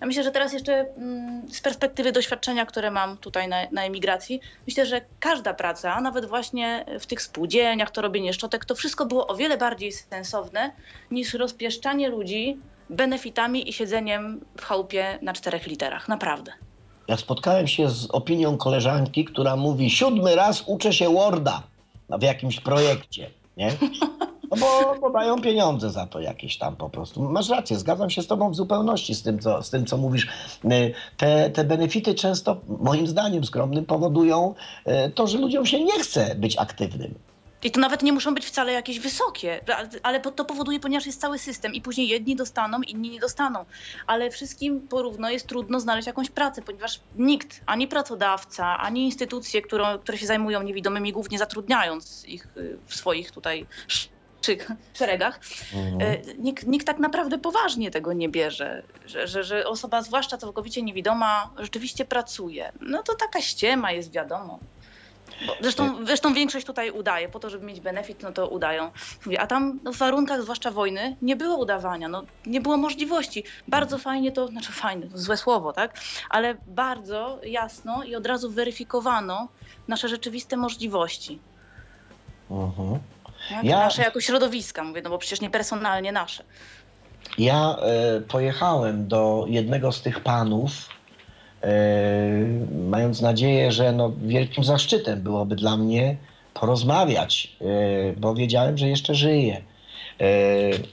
Ja myślę, że teraz jeszcze mm, z perspektywy doświadczenia, które mam tutaj na, na emigracji, myślę, że każda praca, nawet właśnie w tych spółdzielniach, to robienie szczotek, to wszystko było o wiele bardziej sensowne niż rozpieszczanie ludzi benefitami i siedzeniem w chałupie na czterech literach. Naprawdę. Ja spotkałem się z opinią koleżanki, która mówi siódmy raz uczę się Worda w jakimś projekcie, nie? No bo, bo dają pieniądze za to jakieś tam po prostu. Masz rację, zgadzam się z tobą w zupełności z tym, co, z tym, co mówisz. Y, te, te benefity często, moim zdaniem skromnym, powodują y, to, że ludziom się nie chce być aktywnym. I to nawet nie muszą być wcale jakieś wysokie, ale to powoduje, ponieważ jest cały system i później jedni dostaną, inni nie dostaną. Ale wszystkim porówno jest trudno znaleźć jakąś pracę, ponieważ nikt, ani pracodawca, ani instytucje, które, które się zajmują niewidomymi, głównie zatrudniając ich y, w swoich tutaj szeregach, mhm. E, nikt, nikt tak naprawdę poważnie tego nie bierze, że, że, że osoba, zwłaszcza całkowicie niewidoma, rzeczywiście pracuje. No to taka ściema jest, wiadomo. Bo zresztą, zresztą większość tutaj udaje, po to, żeby mieć benefit, no to udają. A tam w warunkach, zwłaszcza wojny, nie było udawania, no, nie było możliwości. Bardzo fajnie to, znaczy fajne, złe słowo, tak? Ale bardzo jasno i od razu weryfikowano nasze rzeczywiste możliwości. Mhm. Tak? Ja... Nasze jako środowiska, mówię, no bo przecież nie personalnie nasze. Ja e, pojechałem do jednego z tych panów, mając nadzieję, że no, wielkim zaszczytem byłoby dla mnie porozmawiać, e, bo wiedziałem, że jeszcze żyje. E,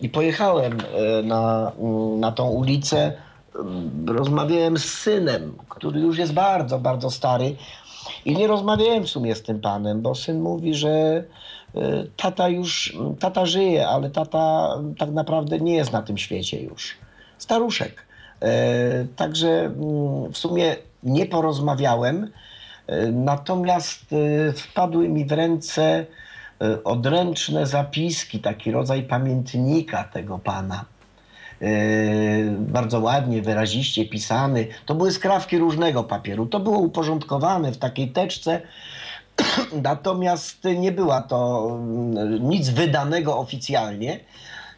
I pojechałem e, na, na tą ulicę, rozmawiałem z synem, który już jest bardzo, bardzo stary. I nie rozmawiałem w sumie z tym panem, bo syn mówi, że E, tata już, tata żyje, ale tata tak naprawdę nie jest na tym świecie już. Staruszek. E, także mm, w sumie nie porozmawiałem, e, natomiast wpadły mi w ręce odręczne zapiski, taki rodzaj pamiętnika tego pana. Bardzo ładnie, wyraziście pisany. To były skrawki różnego papieru. To było uporządkowane w takiej teczce, *clears throat* Natomiast nie była to mm, nic wydanego oficjalnie.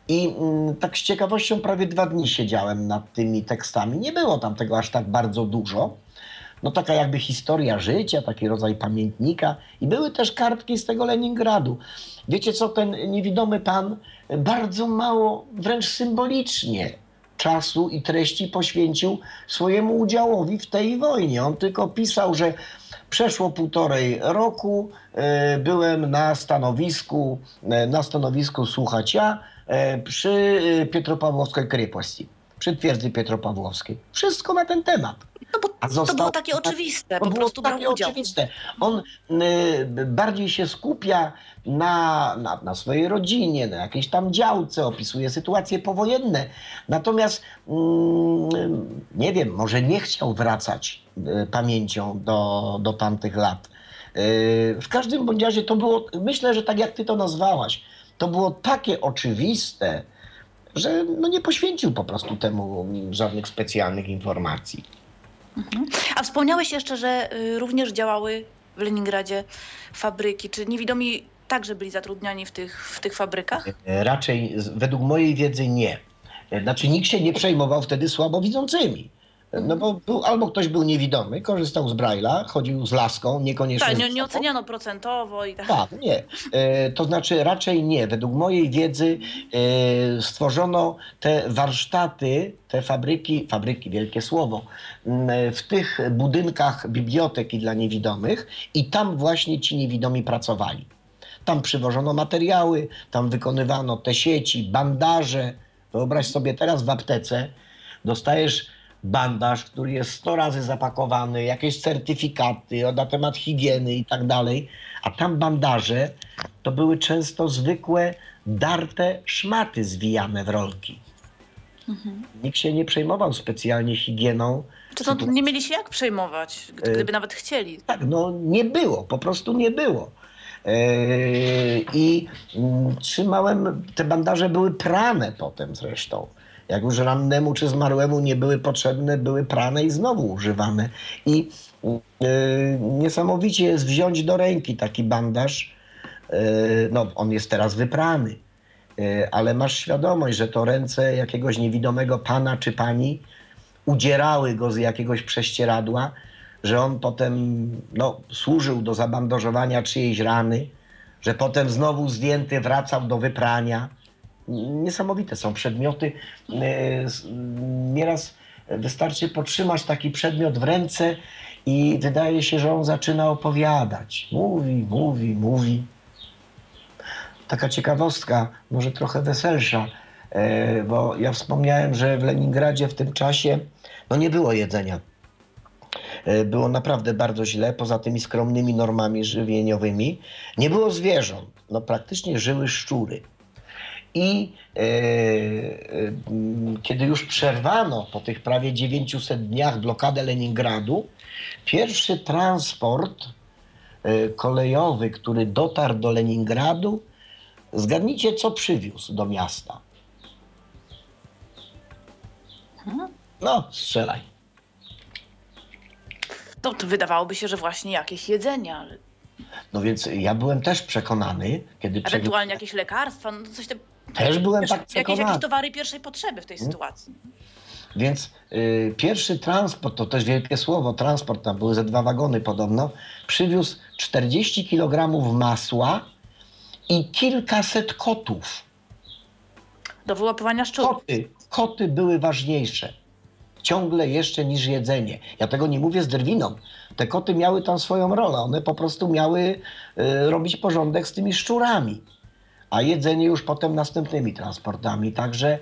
I mm, tak z ciekawością prawie dwa dni siedziałem nad tymi tekstami. Nie było tam tego aż tak bardzo dużo. No taka jakby historia życia, taki rodzaj pamiętnika. I były też kartki z tego Leningradu. Wiecie co, ten niewidomy pan bardzo mało, wręcz symbolicznie czasu i treści poświęcił swojemu udziałowi w tej wojnie. On tylko pisał, że Przeszło półtorej roku, e, byłem na stanowisku, e, na stanowisku słuchacza e, przy Pietropawłowskiej krepości, przy twierdzy Pietropawłowskiej. Wszystko na ten temat. No bo został, to było takie oczywiste, to po było takie oczywiste. On y, bardziej się skupia na, na, na, swojej rodzinie, na jakiejś tam działce, opisuje sytuacje powojenne. Natomiast y, nie wiem, może nie chciał wracać y, pamięcią do, do tamtych lat. Y, w każdym bądź razie to było, myślę, że tak jak ty to nazwałaś, to było takie oczywiste, że no nie poświęcił po prostu temu żadnych specjalnych informacji. Mhm. A wspomniałeś jeszcze, że y, również działały w Leningradzie fabryki. Czy niewidomi także byli zatrudniani w tych, w tych fabrykach? E, raczej według mojej wiedzy nie. E, znaczy nikt się nie przejmował wtedy słabowidzącymi. No bo był, albo ktoś był niewidomy, korzystał z Braille'a, chodził z laską, niekoniecznie. Tak, nie, nie oceniano procentowo i tak. Tak, nie. E, to znaczy raczej nie. Według mojej wiedzy e, stworzono te warsztaty, te fabryki, fabryki, wielkie słowo, w tych budynkach biblioteki dla niewidomych i tam właśnie ci niewidomi pracowali. Tam przywożono materiały, tam wykonywano te sieci, bandaże. Wyobraź sobie teraz w aptece dostajesz bandaż, który jest 100 razy zapakowany, jakieś certyfikaty na temat higieny i tak dalej, a tam bandaże to były często zwykłe darte szmaty zwijane w rolki. Mhm. Nikt się nie przejmował specjalnie higieną. Czy to nie mieli się jak przejmować, gdy- E, gdyby nawet chcieli? Tak, no nie było, po prostu nie było. Eee, I mm, trzymałem, te bandaże były prane potem zresztą. Jak już rannemu czy zmarłemu nie były potrzebne, były prane i znowu używane. I e, niesamowicie jest wziąć do ręki taki bandaż. E, no, on jest teraz wyprany, e, ale masz świadomość, że to ręce jakiegoś niewidomego pana czy pani udzierały go z jakiegoś prześcieradła, że on potem no, służył do zabandażowania czyjejś rany, że potem znowu zdjęty wracał do wyprania. Niesamowite są przedmioty. E, Nieraz wystarczy potrzymać taki przedmiot w ręce i wydaje się, że on zaczyna opowiadać. Mówi, mówi, mówi. Taka ciekawostka, może trochę weselsza, e, bo ja wspomniałem, że w Leningradzie w tym czasie no nie było jedzenia. E, Było naprawdę bardzo źle, poza tymi skromnymi normami żywieniowymi. Nie było zwierząt, no praktycznie żyły szczury. I e, e, kiedy już przerwano po tych prawie 900 dniach blokadę Leningradu, pierwszy transport e, kolejowy, który dotarł do Leningradu, zgadnijcie, co przywiózł do miasta. Mhm. No, strzelaj. To, to wydawałoby się, że właśnie jakieś jedzenie, ale No więc ja byłem też przekonany, kiedy ewentualnie jakieś lekarstwa, no coś te, Też byłem wiesz, tak jakieś, przekonany. jakieś towary pierwszej potrzeby w tej Mhm. sytuacji. Więc y, pierwszy transport, to też wielkie słowo, transport, tam były ze dwa wagony podobno, przywiózł 40 kg masła i kilkaset kotów. Do wyłapywania szczurów. Koty, koty były ważniejsze. Ciągle jeszcze niż jedzenie. Ja tego nie mówię z drwiną. Te koty miały tam swoją rolę. One po prostu miały y, robić porządek z tymi szczurami. A jedzenie już potem następnymi transportami. Także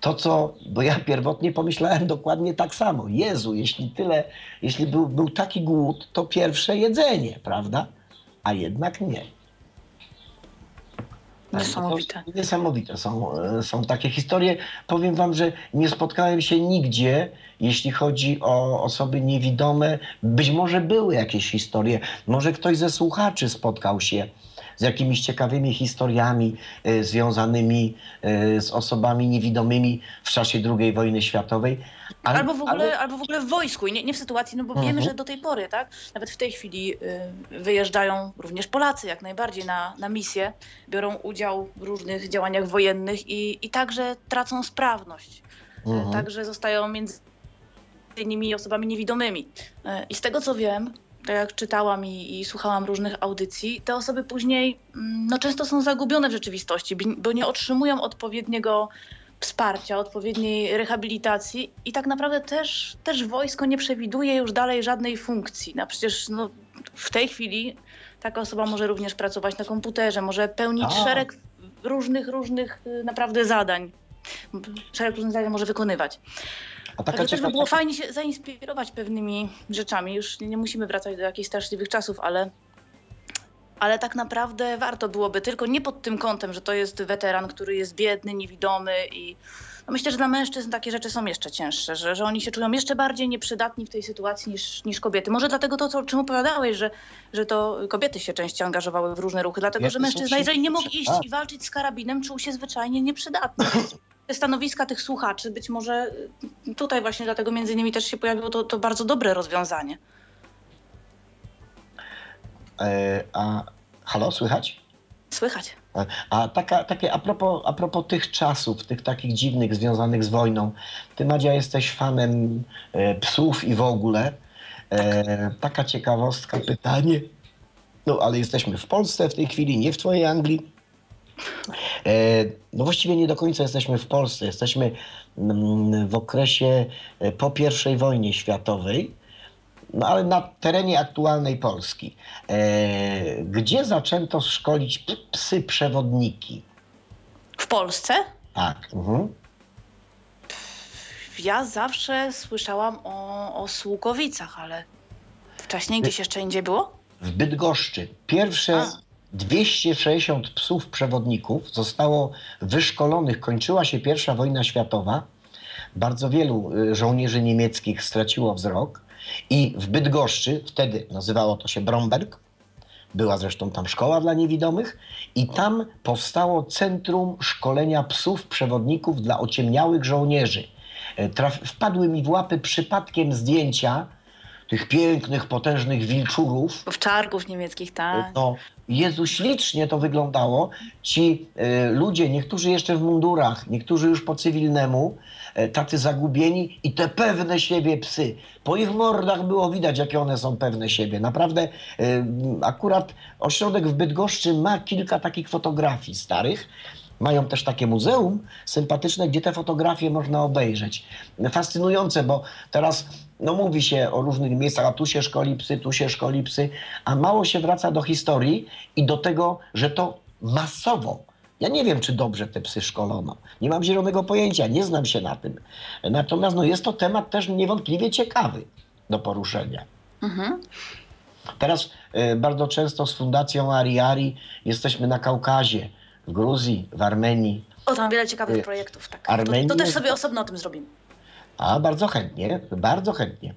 to, co. Bo ja pierwotnie pomyślałem dokładnie tak samo. Jezu, jeśli tyle, jeśli był, był taki głód, to pierwsze jedzenie, prawda? A jednak nie. Tak, Niesamowite. to Niesamowite są, e, są takie historie. Powiem wam, że nie spotkałem się nigdzie, jeśli chodzi o osoby niewidome. Być może były jakieś historie. Może ktoś ze słuchaczy spotkał się z jakimiś ciekawymi historiami e, związanymi e, z osobami niewidomymi w czasie II wojny światowej. Ale- Albo w, ogóle, ale- albo w ogóle w wojsku i nie, nie w sytuacji, no bo Mhm. wiemy, że do tej pory, tak, nawet w tej chwili y, wyjeżdżają również Polacy jak najbardziej na, na misję, biorą udział w różnych działaniach wojennych i, i także tracą sprawność. Y, Mhm. Także zostają między innymi osobami niewidomymi. Y, I z tego co wiem, tak jak czytałam i, i słuchałam różnych audycji, te osoby później mm, no, często są zagubione w rzeczywistości, bo nie otrzymują odpowiedniego wsparcia, odpowiedniej rehabilitacji i tak naprawdę też, też wojsko nie przewiduje już dalej żadnej funkcji. No przecież no, w tej chwili taka osoba może również pracować na komputerze, może pełnić A. szereg różnych, różnych y, naprawdę zadań. Szereg różnych zadań może wykonywać. A Także też by było fajnie się zainspirować pewnymi rzeczami. Już nie musimy wracać do jakichś straszliwych czasów, ale, ale tak naprawdę warto byłoby tylko nie pod tym kątem, że to jest weteran, który jest biedny, niewidomy i no myślę, że dla mężczyzn takie rzeczy są jeszcze cięższe, że, że oni się czują jeszcze bardziej nieprzydatni w tej sytuacji niż, niż kobiety. Może dlatego to, co, o czym opowiadałeś, że, że to kobiety się częściej angażowały w różne ruchy, dlatego Kobiety że mężczyzna, jeżeli nie mógł iść i walczyć z karabinem, czuł się zwyczajnie nieprzydatny. *laughs* Te stanowiska tych słuchaczy być może tutaj właśnie dlatego między innymi też się pojawiło to, to bardzo dobre rozwiązanie. E, a halo, słychać? Słychać. A taka, takie a propos, a propos tych czasów, tych takich dziwnych związanych z wojną. Ty, Madzia, jesteś fanem e, psów i w ogóle. E, taka ciekawostka, pytanie. No, ale jesteśmy w Polsce w tej chwili, nie w twojej Anglii. E, no właściwie nie do końca jesteśmy w Polsce. Jesteśmy mm, w okresie e, po I wojnie światowej, no ale na terenie aktualnej Polski. E, gdzie zaczęto szkolić psy przewodniki? W Polsce Tak. Mhm. ja zawsze słyszałam o, o Słukowicach, ale wcześniej gdzieś jeszcze indziej było? W Bydgoszczy. Pierwsze, A. 260 psów przewodników zostało wyszkolonych, kończyła się pierwsza wojna światowa. Bardzo wielu y, żołnierzy niemieckich straciło wzrok i w Bydgoszczy, wtedy nazywało to się Bromberg, była zresztą tam szkoła dla niewidomych i tam powstało Centrum Szkolenia Psów Przewodników dla Ociemniałych Żołnierzy. E, Traf, wpadły mi w łapy przypadkiem zdjęcia tych pięknych, potężnych wilczurów. Owczarków niemieckich, tak. No, Jezu, ślicznie to wyglądało. Ci e, ludzie, niektórzy jeszcze w mundurach, niektórzy już po cywilnemu, e, tacy zagubieni i te pewne siebie psy. Po ich mordach było widać, jakie one są pewne siebie. Naprawdę, e, akurat ośrodek w Bydgoszczy ma kilka takich fotografii starych. Mają też takie muzeum sympatyczne, gdzie te fotografie można obejrzeć. Fascynujące, bo teraz no, mówi się o różnych miejscach, a tu się szkoli psy, tu się szkoli psy, a mało się wraca do historii i do tego, że to masowo. Ja nie wiem, czy dobrze te psy szkolono. Nie mam zielonego pojęcia, nie znam się na tym. Natomiast no, jest to temat też niewątpliwie ciekawy do poruszenia. Mhm. Teraz e, bardzo często z Fundacją Ariari jesteśmy na Kaukazie, w Gruzji, w Armenii. O, tam wiele ciekawych Y, projektów, tak. To, Armenii to też sobie osobno o tym zrobimy. A bardzo chętnie, bardzo chętnie. E,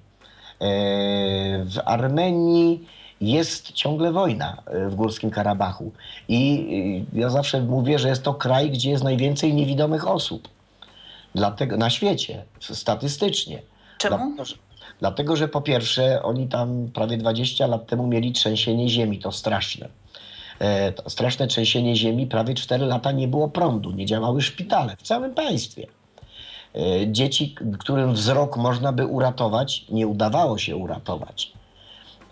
W Armenii jest ciągle wojna e, w Górskim Karabachu. I e, ja zawsze mówię, że jest to kraj, gdzie jest najwięcej niewidomych osób. Dlatego, na świecie, statystycznie. Czemu? Dlatego, że, dlatego, że po pierwsze, oni tam prawie 20 lat temu mieli trzęsienie ziemi, to straszne. E, to straszne trzęsienie ziemi, prawie 4 lata nie było prądu, nie działały szpitale w całym państwie. E, Dzieci, którym wzrok można by uratować, nie udawało się uratować.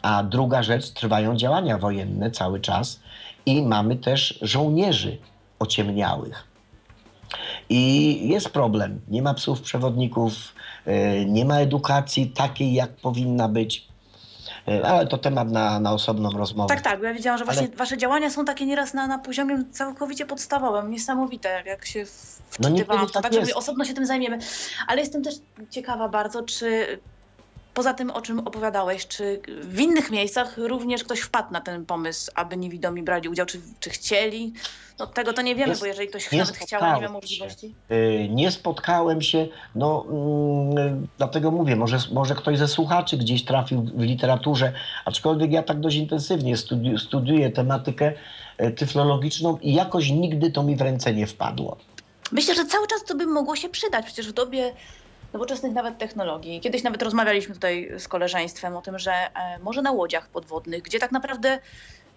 A druga rzecz, trwają działania wojenne cały czas i mamy też żołnierzy ociemniałych. I jest problem. Nie ma psów przewodników, e, nie ma edukacji takiej, jak powinna być. E, Ale to temat na, na osobną rozmowę. Tak, tak, bo ja wiedziałam, że Ale- właśnie wasze działania są takie nieraz na, na poziomie całkowicie podstawowym, niesamowite, jak się No wczytywałam to, tak tak, jest. osobno się tym zajmiemy. Ale jestem też ciekawa bardzo, czy poza tym, o czym opowiadałeś, czy w innych miejscach również ktoś wpadł na ten pomysł, aby niewidomi brali udział, czy, czy chcieli? No tego to nie wiemy, Jest- bo jeżeli ktoś nawet chciał, nie się. możliwości. Y, Nie spotkałem się, no mm, dlatego mówię, może, może ktoś ze słuchaczy gdzieś trafił w literaturze, aczkolwiek ja tak dość intensywnie studi- studiuję tematykę e, tyflologiczną i jakoś nigdy to mi w ręce nie wpadło. Myślę, że cały czas to by mogło się przydać. Przecież w dobie nowoczesnych nawet technologii. Kiedyś nawet rozmawialiśmy tutaj z koleżeństwem o tym, że e, może na łodziach podwodnych, gdzie tak naprawdę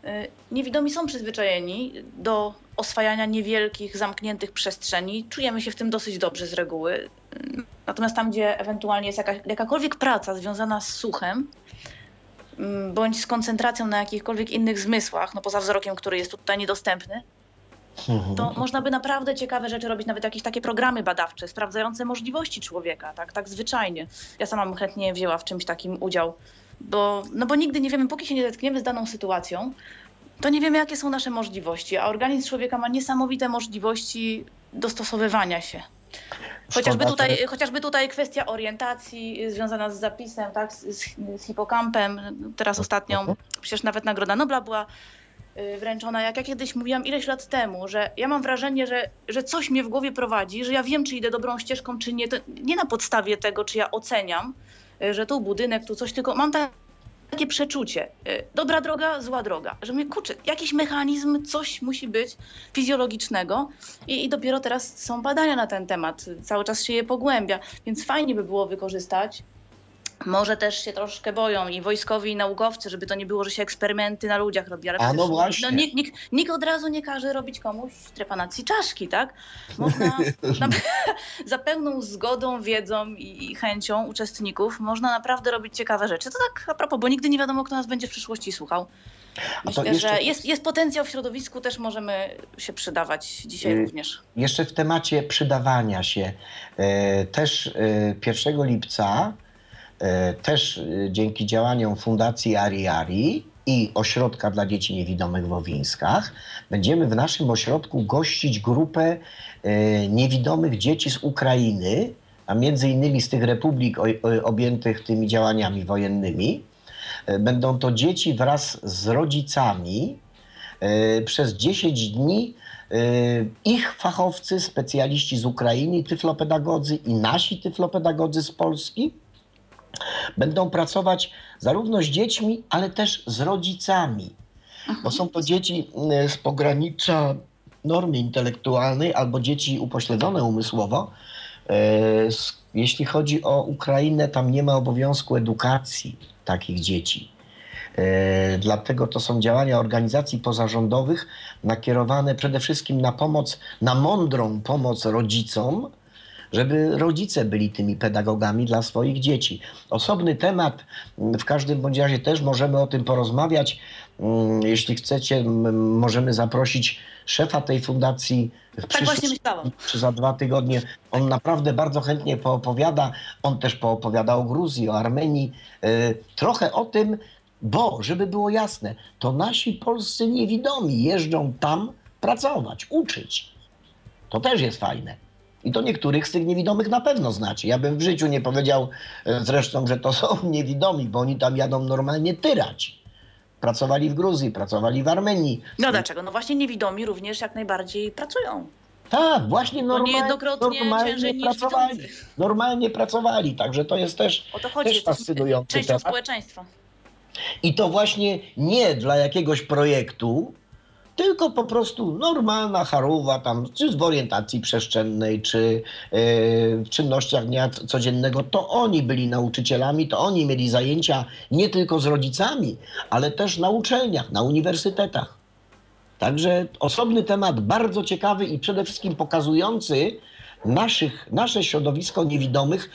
e, niewidomi są przyzwyczajeni do oswajania niewielkich, zamkniętych przestrzeni. Czujemy się w tym dosyć dobrze z reguły. Natomiast tam, gdzie ewentualnie jest jakakolwiek praca związana z słuchem, mm, bądź z koncentracją na jakichkolwiek innych zmysłach, no poza wzrokiem, który jest tutaj niedostępny. To można by naprawdę ciekawe rzeczy robić, nawet jakieś takie programy badawcze, sprawdzające możliwości człowieka, tak, tak zwyczajnie. Ja sama bym chętnie wzięła w czymś takim udział, bo, no bo nigdy nie wiemy, póki się nie zetkniemy z daną sytuacją, to nie wiemy, jakie są nasze możliwości, a organizm człowieka ma niesamowite możliwości dostosowywania się. Chociażby tutaj, chociażby tutaj kwestia orientacji związana z zapisem, tak, z, z hipokampem. Teraz ostatnią, przecież nawet Nagroda Nobla była wręczona, jak ja kiedyś mówiłam ileś lat temu, że ja mam wrażenie, że, że coś mnie w głowie prowadzi, że ja wiem, czy idę dobrą ścieżką, czy nie. To nie na podstawie tego, czy ja oceniam, y, że tu budynek, tu coś, tylko mam ta, takie przeczucie. y, Dobra droga, zła droga. Że mnie kurczę, jakiś mechanizm, coś musi być fizjologicznego i, i dopiero teraz są badania na ten temat. Cały czas się je pogłębia, więc fajnie by było wykorzystać. Może też się troszkę boją i wojskowi, i naukowcy, żeby to nie było, że się eksperymenty na ludziach robi. Ale A, no przecież, właśnie. nikt, nikt, nikt od razu nie każe robić komuś trepanacji czaszki, tak? Można *laughs* na, *laughs* za pełną zgodą, wiedzą i, chęcią uczestników można naprawdę robić ciekawe rzeczy. To tak a propos, bo nigdy nie wiadomo, kto nas będzie w przyszłości słuchał. Myślę, jeszcze- że jest, jest potencjał w środowisku, też możemy się przydawać dzisiaj Y, również. Jeszcze w temacie przydawania się. E, Też e, 1 lipca, też e, dzięki działaniom Fundacji Ari Ari i Ośrodka dla Dzieci Niewidomych w Owińskach, będziemy w naszym ośrodku gościć grupę e, niewidomych dzieci z Ukrainy, a między innymi z tych republik objętych tymi działaniami wojennymi. E, Będą to dzieci wraz z rodzicami, E, Przez 10 dni e, ich fachowcy, specjaliści z Ukrainy, tyflopedagodzy i nasi tyflopedagodzy z Polski będą pracować zarówno z dziećmi, ale też z rodzicami. Bo są to dzieci mm, z pogranicza normy intelektualnej albo dzieci upośledzone umysłowo. S- Jeśli chodzi o Ukrainę, tam nie ma obowiązku edukacji takich dzieci. E, Dlatego to są działania organizacji pozarządowych nakierowane przede wszystkim na pomoc, na mądrą pomoc rodzicom, żeby rodzice byli tymi pedagogami dla swoich dzieci. Osobny temat, w każdym bądź razie też możemy o tym porozmawiać. Mm, Jeśli chcecie, możemy zaprosić szefa tej fundacji w Tak właśnie myślałam. czy za dwa tygodnie. On naprawdę bardzo chętnie poopowiada. On też poopowiada o Gruzji, o Armenii. y, Trochę o tym, bo żeby było jasne, to nasi polscy niewidomi jeżdżą tam pracować, uczyć. To też jest fajne. I to niektórych z tych niewidomych na pewno znacie. Ja bym w życiu nie powiedział e, zresztą, że to *laughs* są niewidomi, bo oni tam jadą normalnie tyrać. Pracowali w Gruzji, pracowali w Armenii. No dlaczego? No właśnie niewidomi również jak najbardziej pracują. Tak, właśnie normalnie, niejednokrotnie pracowali. Normalnie pracowali, także to jest też, O to chodzi. też fascynujący częścią temat. społeczeństwa. I to właśnie nie dla jakiegoś projektu, tylko po prostu normalna charuwa tam, czy w orientacji przestrzennej, czy e, w czynnościach dnia codziennego, to oni byli nauczycielami, to oni mieli zajęcia nie tylko z rodzicami, ale też na uczelniach, na uniwersytetach. Także osobny temat, bardzo ciekawy i przede wszystkim pokazujący naszych, nasze środowisko niewidomych,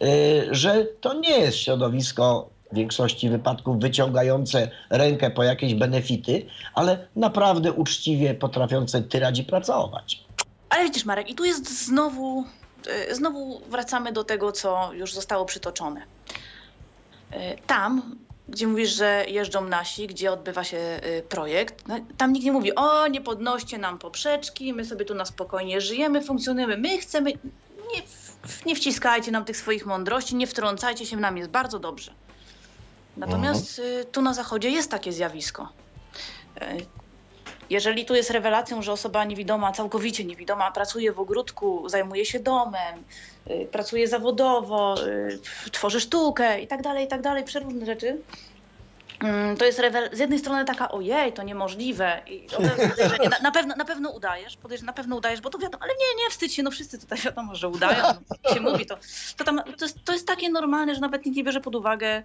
e, że to nie jest środowisko w większości wypadków wyciągające rękę po jakieś benefity, ale naprawdę uczciwie potrafiące tyrać i pracować. Ale widzisz, Marek, i tu jest znowu, y, znowu wracamy do tego, co już zostało przytoczone. Y, Tam, gdzie mówisz, że jeżdżą nasi, gdzie odbywa się y, projekt, no, tam nikt nie mówi, o, nie podnoście nam poprzeczki, my sobie tu na spokojnie żyjemy, funkcjonujemy, my chcemy, nie, w- nie wciskajcie nam tych swoich mądrości, nie wtrącajcie się, nam jest bardzo dobrze. Natomiast y, tu na zachodzie jest takie zjawisko. Y, jeżeli tu jest rewelacją, że osoba niewidoma, całkowicie niewidoma, pracuje w ogródku, zajmuje się domem, y, pracuje zawodowo, y, tworzy sztukę i tak dalej, i tak dalej, przeróżne rzeczy. Mm, To jest rewel- z jednej strony taka, ojej, to niemożliwe. I *laughs* na, na, pewno, na pewno udajesz, na pewno udajesz, bo to wiadomo, ale nie, nie, wstydź się, no wszyscy tutaj wiadomo, że udają, no, się mówi to. To, tam, to, jest, to jest takie normalne, że nawet nikt nie bierze pod uwagę,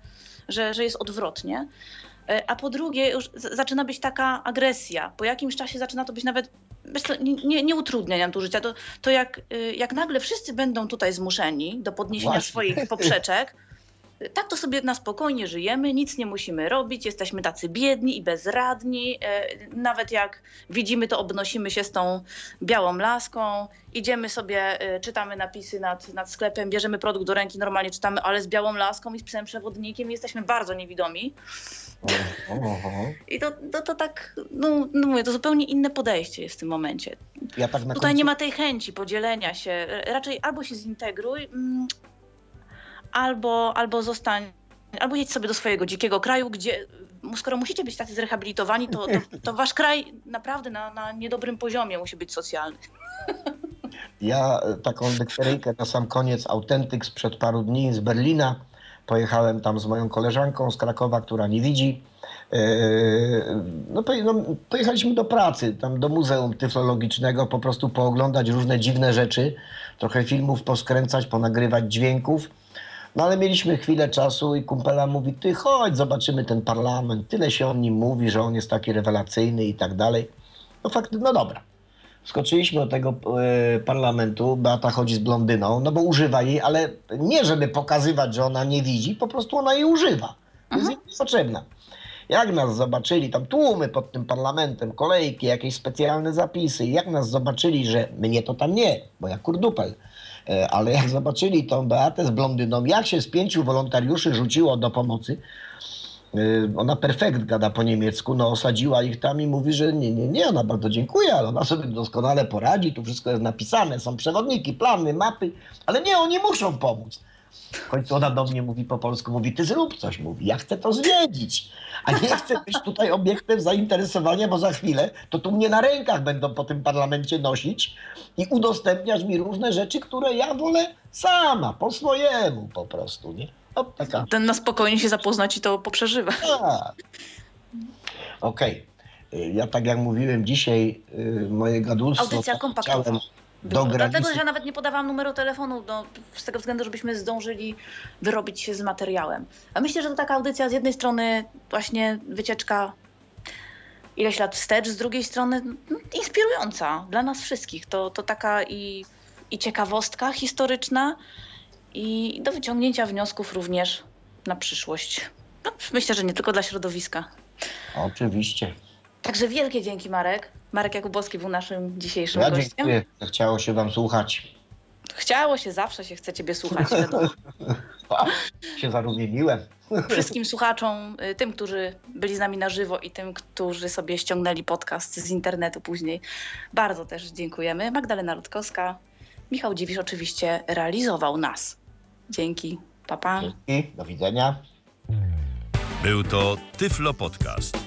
że, że jest odwrotnie. E, A po drugie, już zaczyna być taka agresja. Po jakimś czasie zaczyna to być nawet. Nie, nie, nie utrudnia nam tu życia. To, to jak, y, jak nagle wszyscy będą tutaj zmuszeni do podniesienia Właśnie. swoich poprzeczek, tak to sobie na spokojnie żyjemy, nic nie musimy robić, jesteśmy tacy biedni i bezradni. e, Nawet jak widzimy, to obnosimy się z tą białą laską, idziemy sobie, e, czytamy napisy nad, nad sklepem, bierzemy produkt do ręki, normalnie czytamy, ale z białą laską i z psem przewodnikiem jesteśmy bardzo niewidomi. I to, to, to tak, no, no mówię, to zupełnie inne podejście jest w tym momencie. Ja tak Tutaj końcu nie ma tej chęci podzielenia się. R- Raczej albo się zintegruj, mm, albo, albo zostań, albo jedź sobie do swojego dzikiego kraju, gdzie skoro musicie być tacy zrehabilitowani, to, to, to wasz kraj naprawdę na, na niedobrym poziomie musi być socjalny. Ja e, taką dykteryjkę na sam koniec, autentyk sprzed paru dni z Berlina. Pojechałem tam z moją koleżanką z Krakowa, która nie widzi. E, No, no, pojechaliśmy do pracy, tam do Muzeum Tyflologicznego, po prostu pooglądać różne dziwne rzeczy, trochę filmów poskręcać, ponagrywać dźwięków. No ale mieliśmy chwilę czasu i kumpela mówi, ty chodź, zobaczymy ten parlament. Tyle się o nim mówi, że on jest taki rewelacyjny i tak dalej. No fakt, no dobra. Skoczyliśmy do tego e, parlamentu, Beata chodzi z blondyną, no bo używa jej, ale nie żeby pokazywać, że ona nie widzi, po prostu ona jej używa. Jest jej potrzebna. Jak nas zobaczyli, tam tłumy pod tym parlamentem, kolejki, jakieś specjalne zapisy, jak nas zobaczyli, że mnie to tam nie, bo ja kurdupel, ale jak zobaczyli tą Beatę z blondyną, jak się z pięciu wolontariuszy rzuciło do pomocy, Y, Ona perfekt gada po niemiecku, no osadziła ich tam i mówi, że nie, nie, nie, ona bardzo dziękuję, ale ona sobie doskonale poradzi, tu wszystko jest napisane, są przewodniki, plany, mapy, ale nie, oni muszą pomóc. W końcu ona do mnie mówi po polsku, mówi, ty zrób coś, mówi, ja chcę to zwiedzić, a nie chcę być tutaj obiektem zainteresowania, bo za chwilę to tu mnie na rękach będą po tym parlamencie nosić i udostępniać mi różne rzeczy, które ja wolę sama, po swojemu po prostu, nie? O, taka, Ten na spokojnie się zapoznać i to poprzeżywa. tak. Okej. Y, Ja tak jak mówiłem dzisiaj, y, moje gadulstwo Audycja kompaktowa. chciałem Dlatego, że ja nawet nie podawałam numeru telefonu, no, z tego względu, żebyśmy zdążyli wyrobić się z materiałem. A myślę, że to taka audycja z jednej strony właśnie wycieczka ileś lat wstecz, z drugiej strony no, inspirująca dla nas wszystkich. To, to taka i, i ciekawostka historyczna i do wyciągnięcia wniosków również na przyszłość. No, myślę, że nie tylko dla środowiska. Oczywiście. Także wielkie dzięki Marek. Marek Jakubowski był naszym dzisiejszym Ja gościem. dziękuję, chciało się wam słuchać. Chciało się, zawsze się chce ciebie słuchać. wiadomo. *laughs* Się zarumieniłem. Wszystkim słuchaczom, y, tym, którzy byli z nami na żywo i tym, którzy sobie ściągnęli podcast z internetu później, bardzo też dziękujemy. Magdalena Rutkowska, Michał Dziwisz oczywiście realizował nas. Dzięki, papa. Pa. Dzięki, do widzenia. Był to Tyflo Podcast.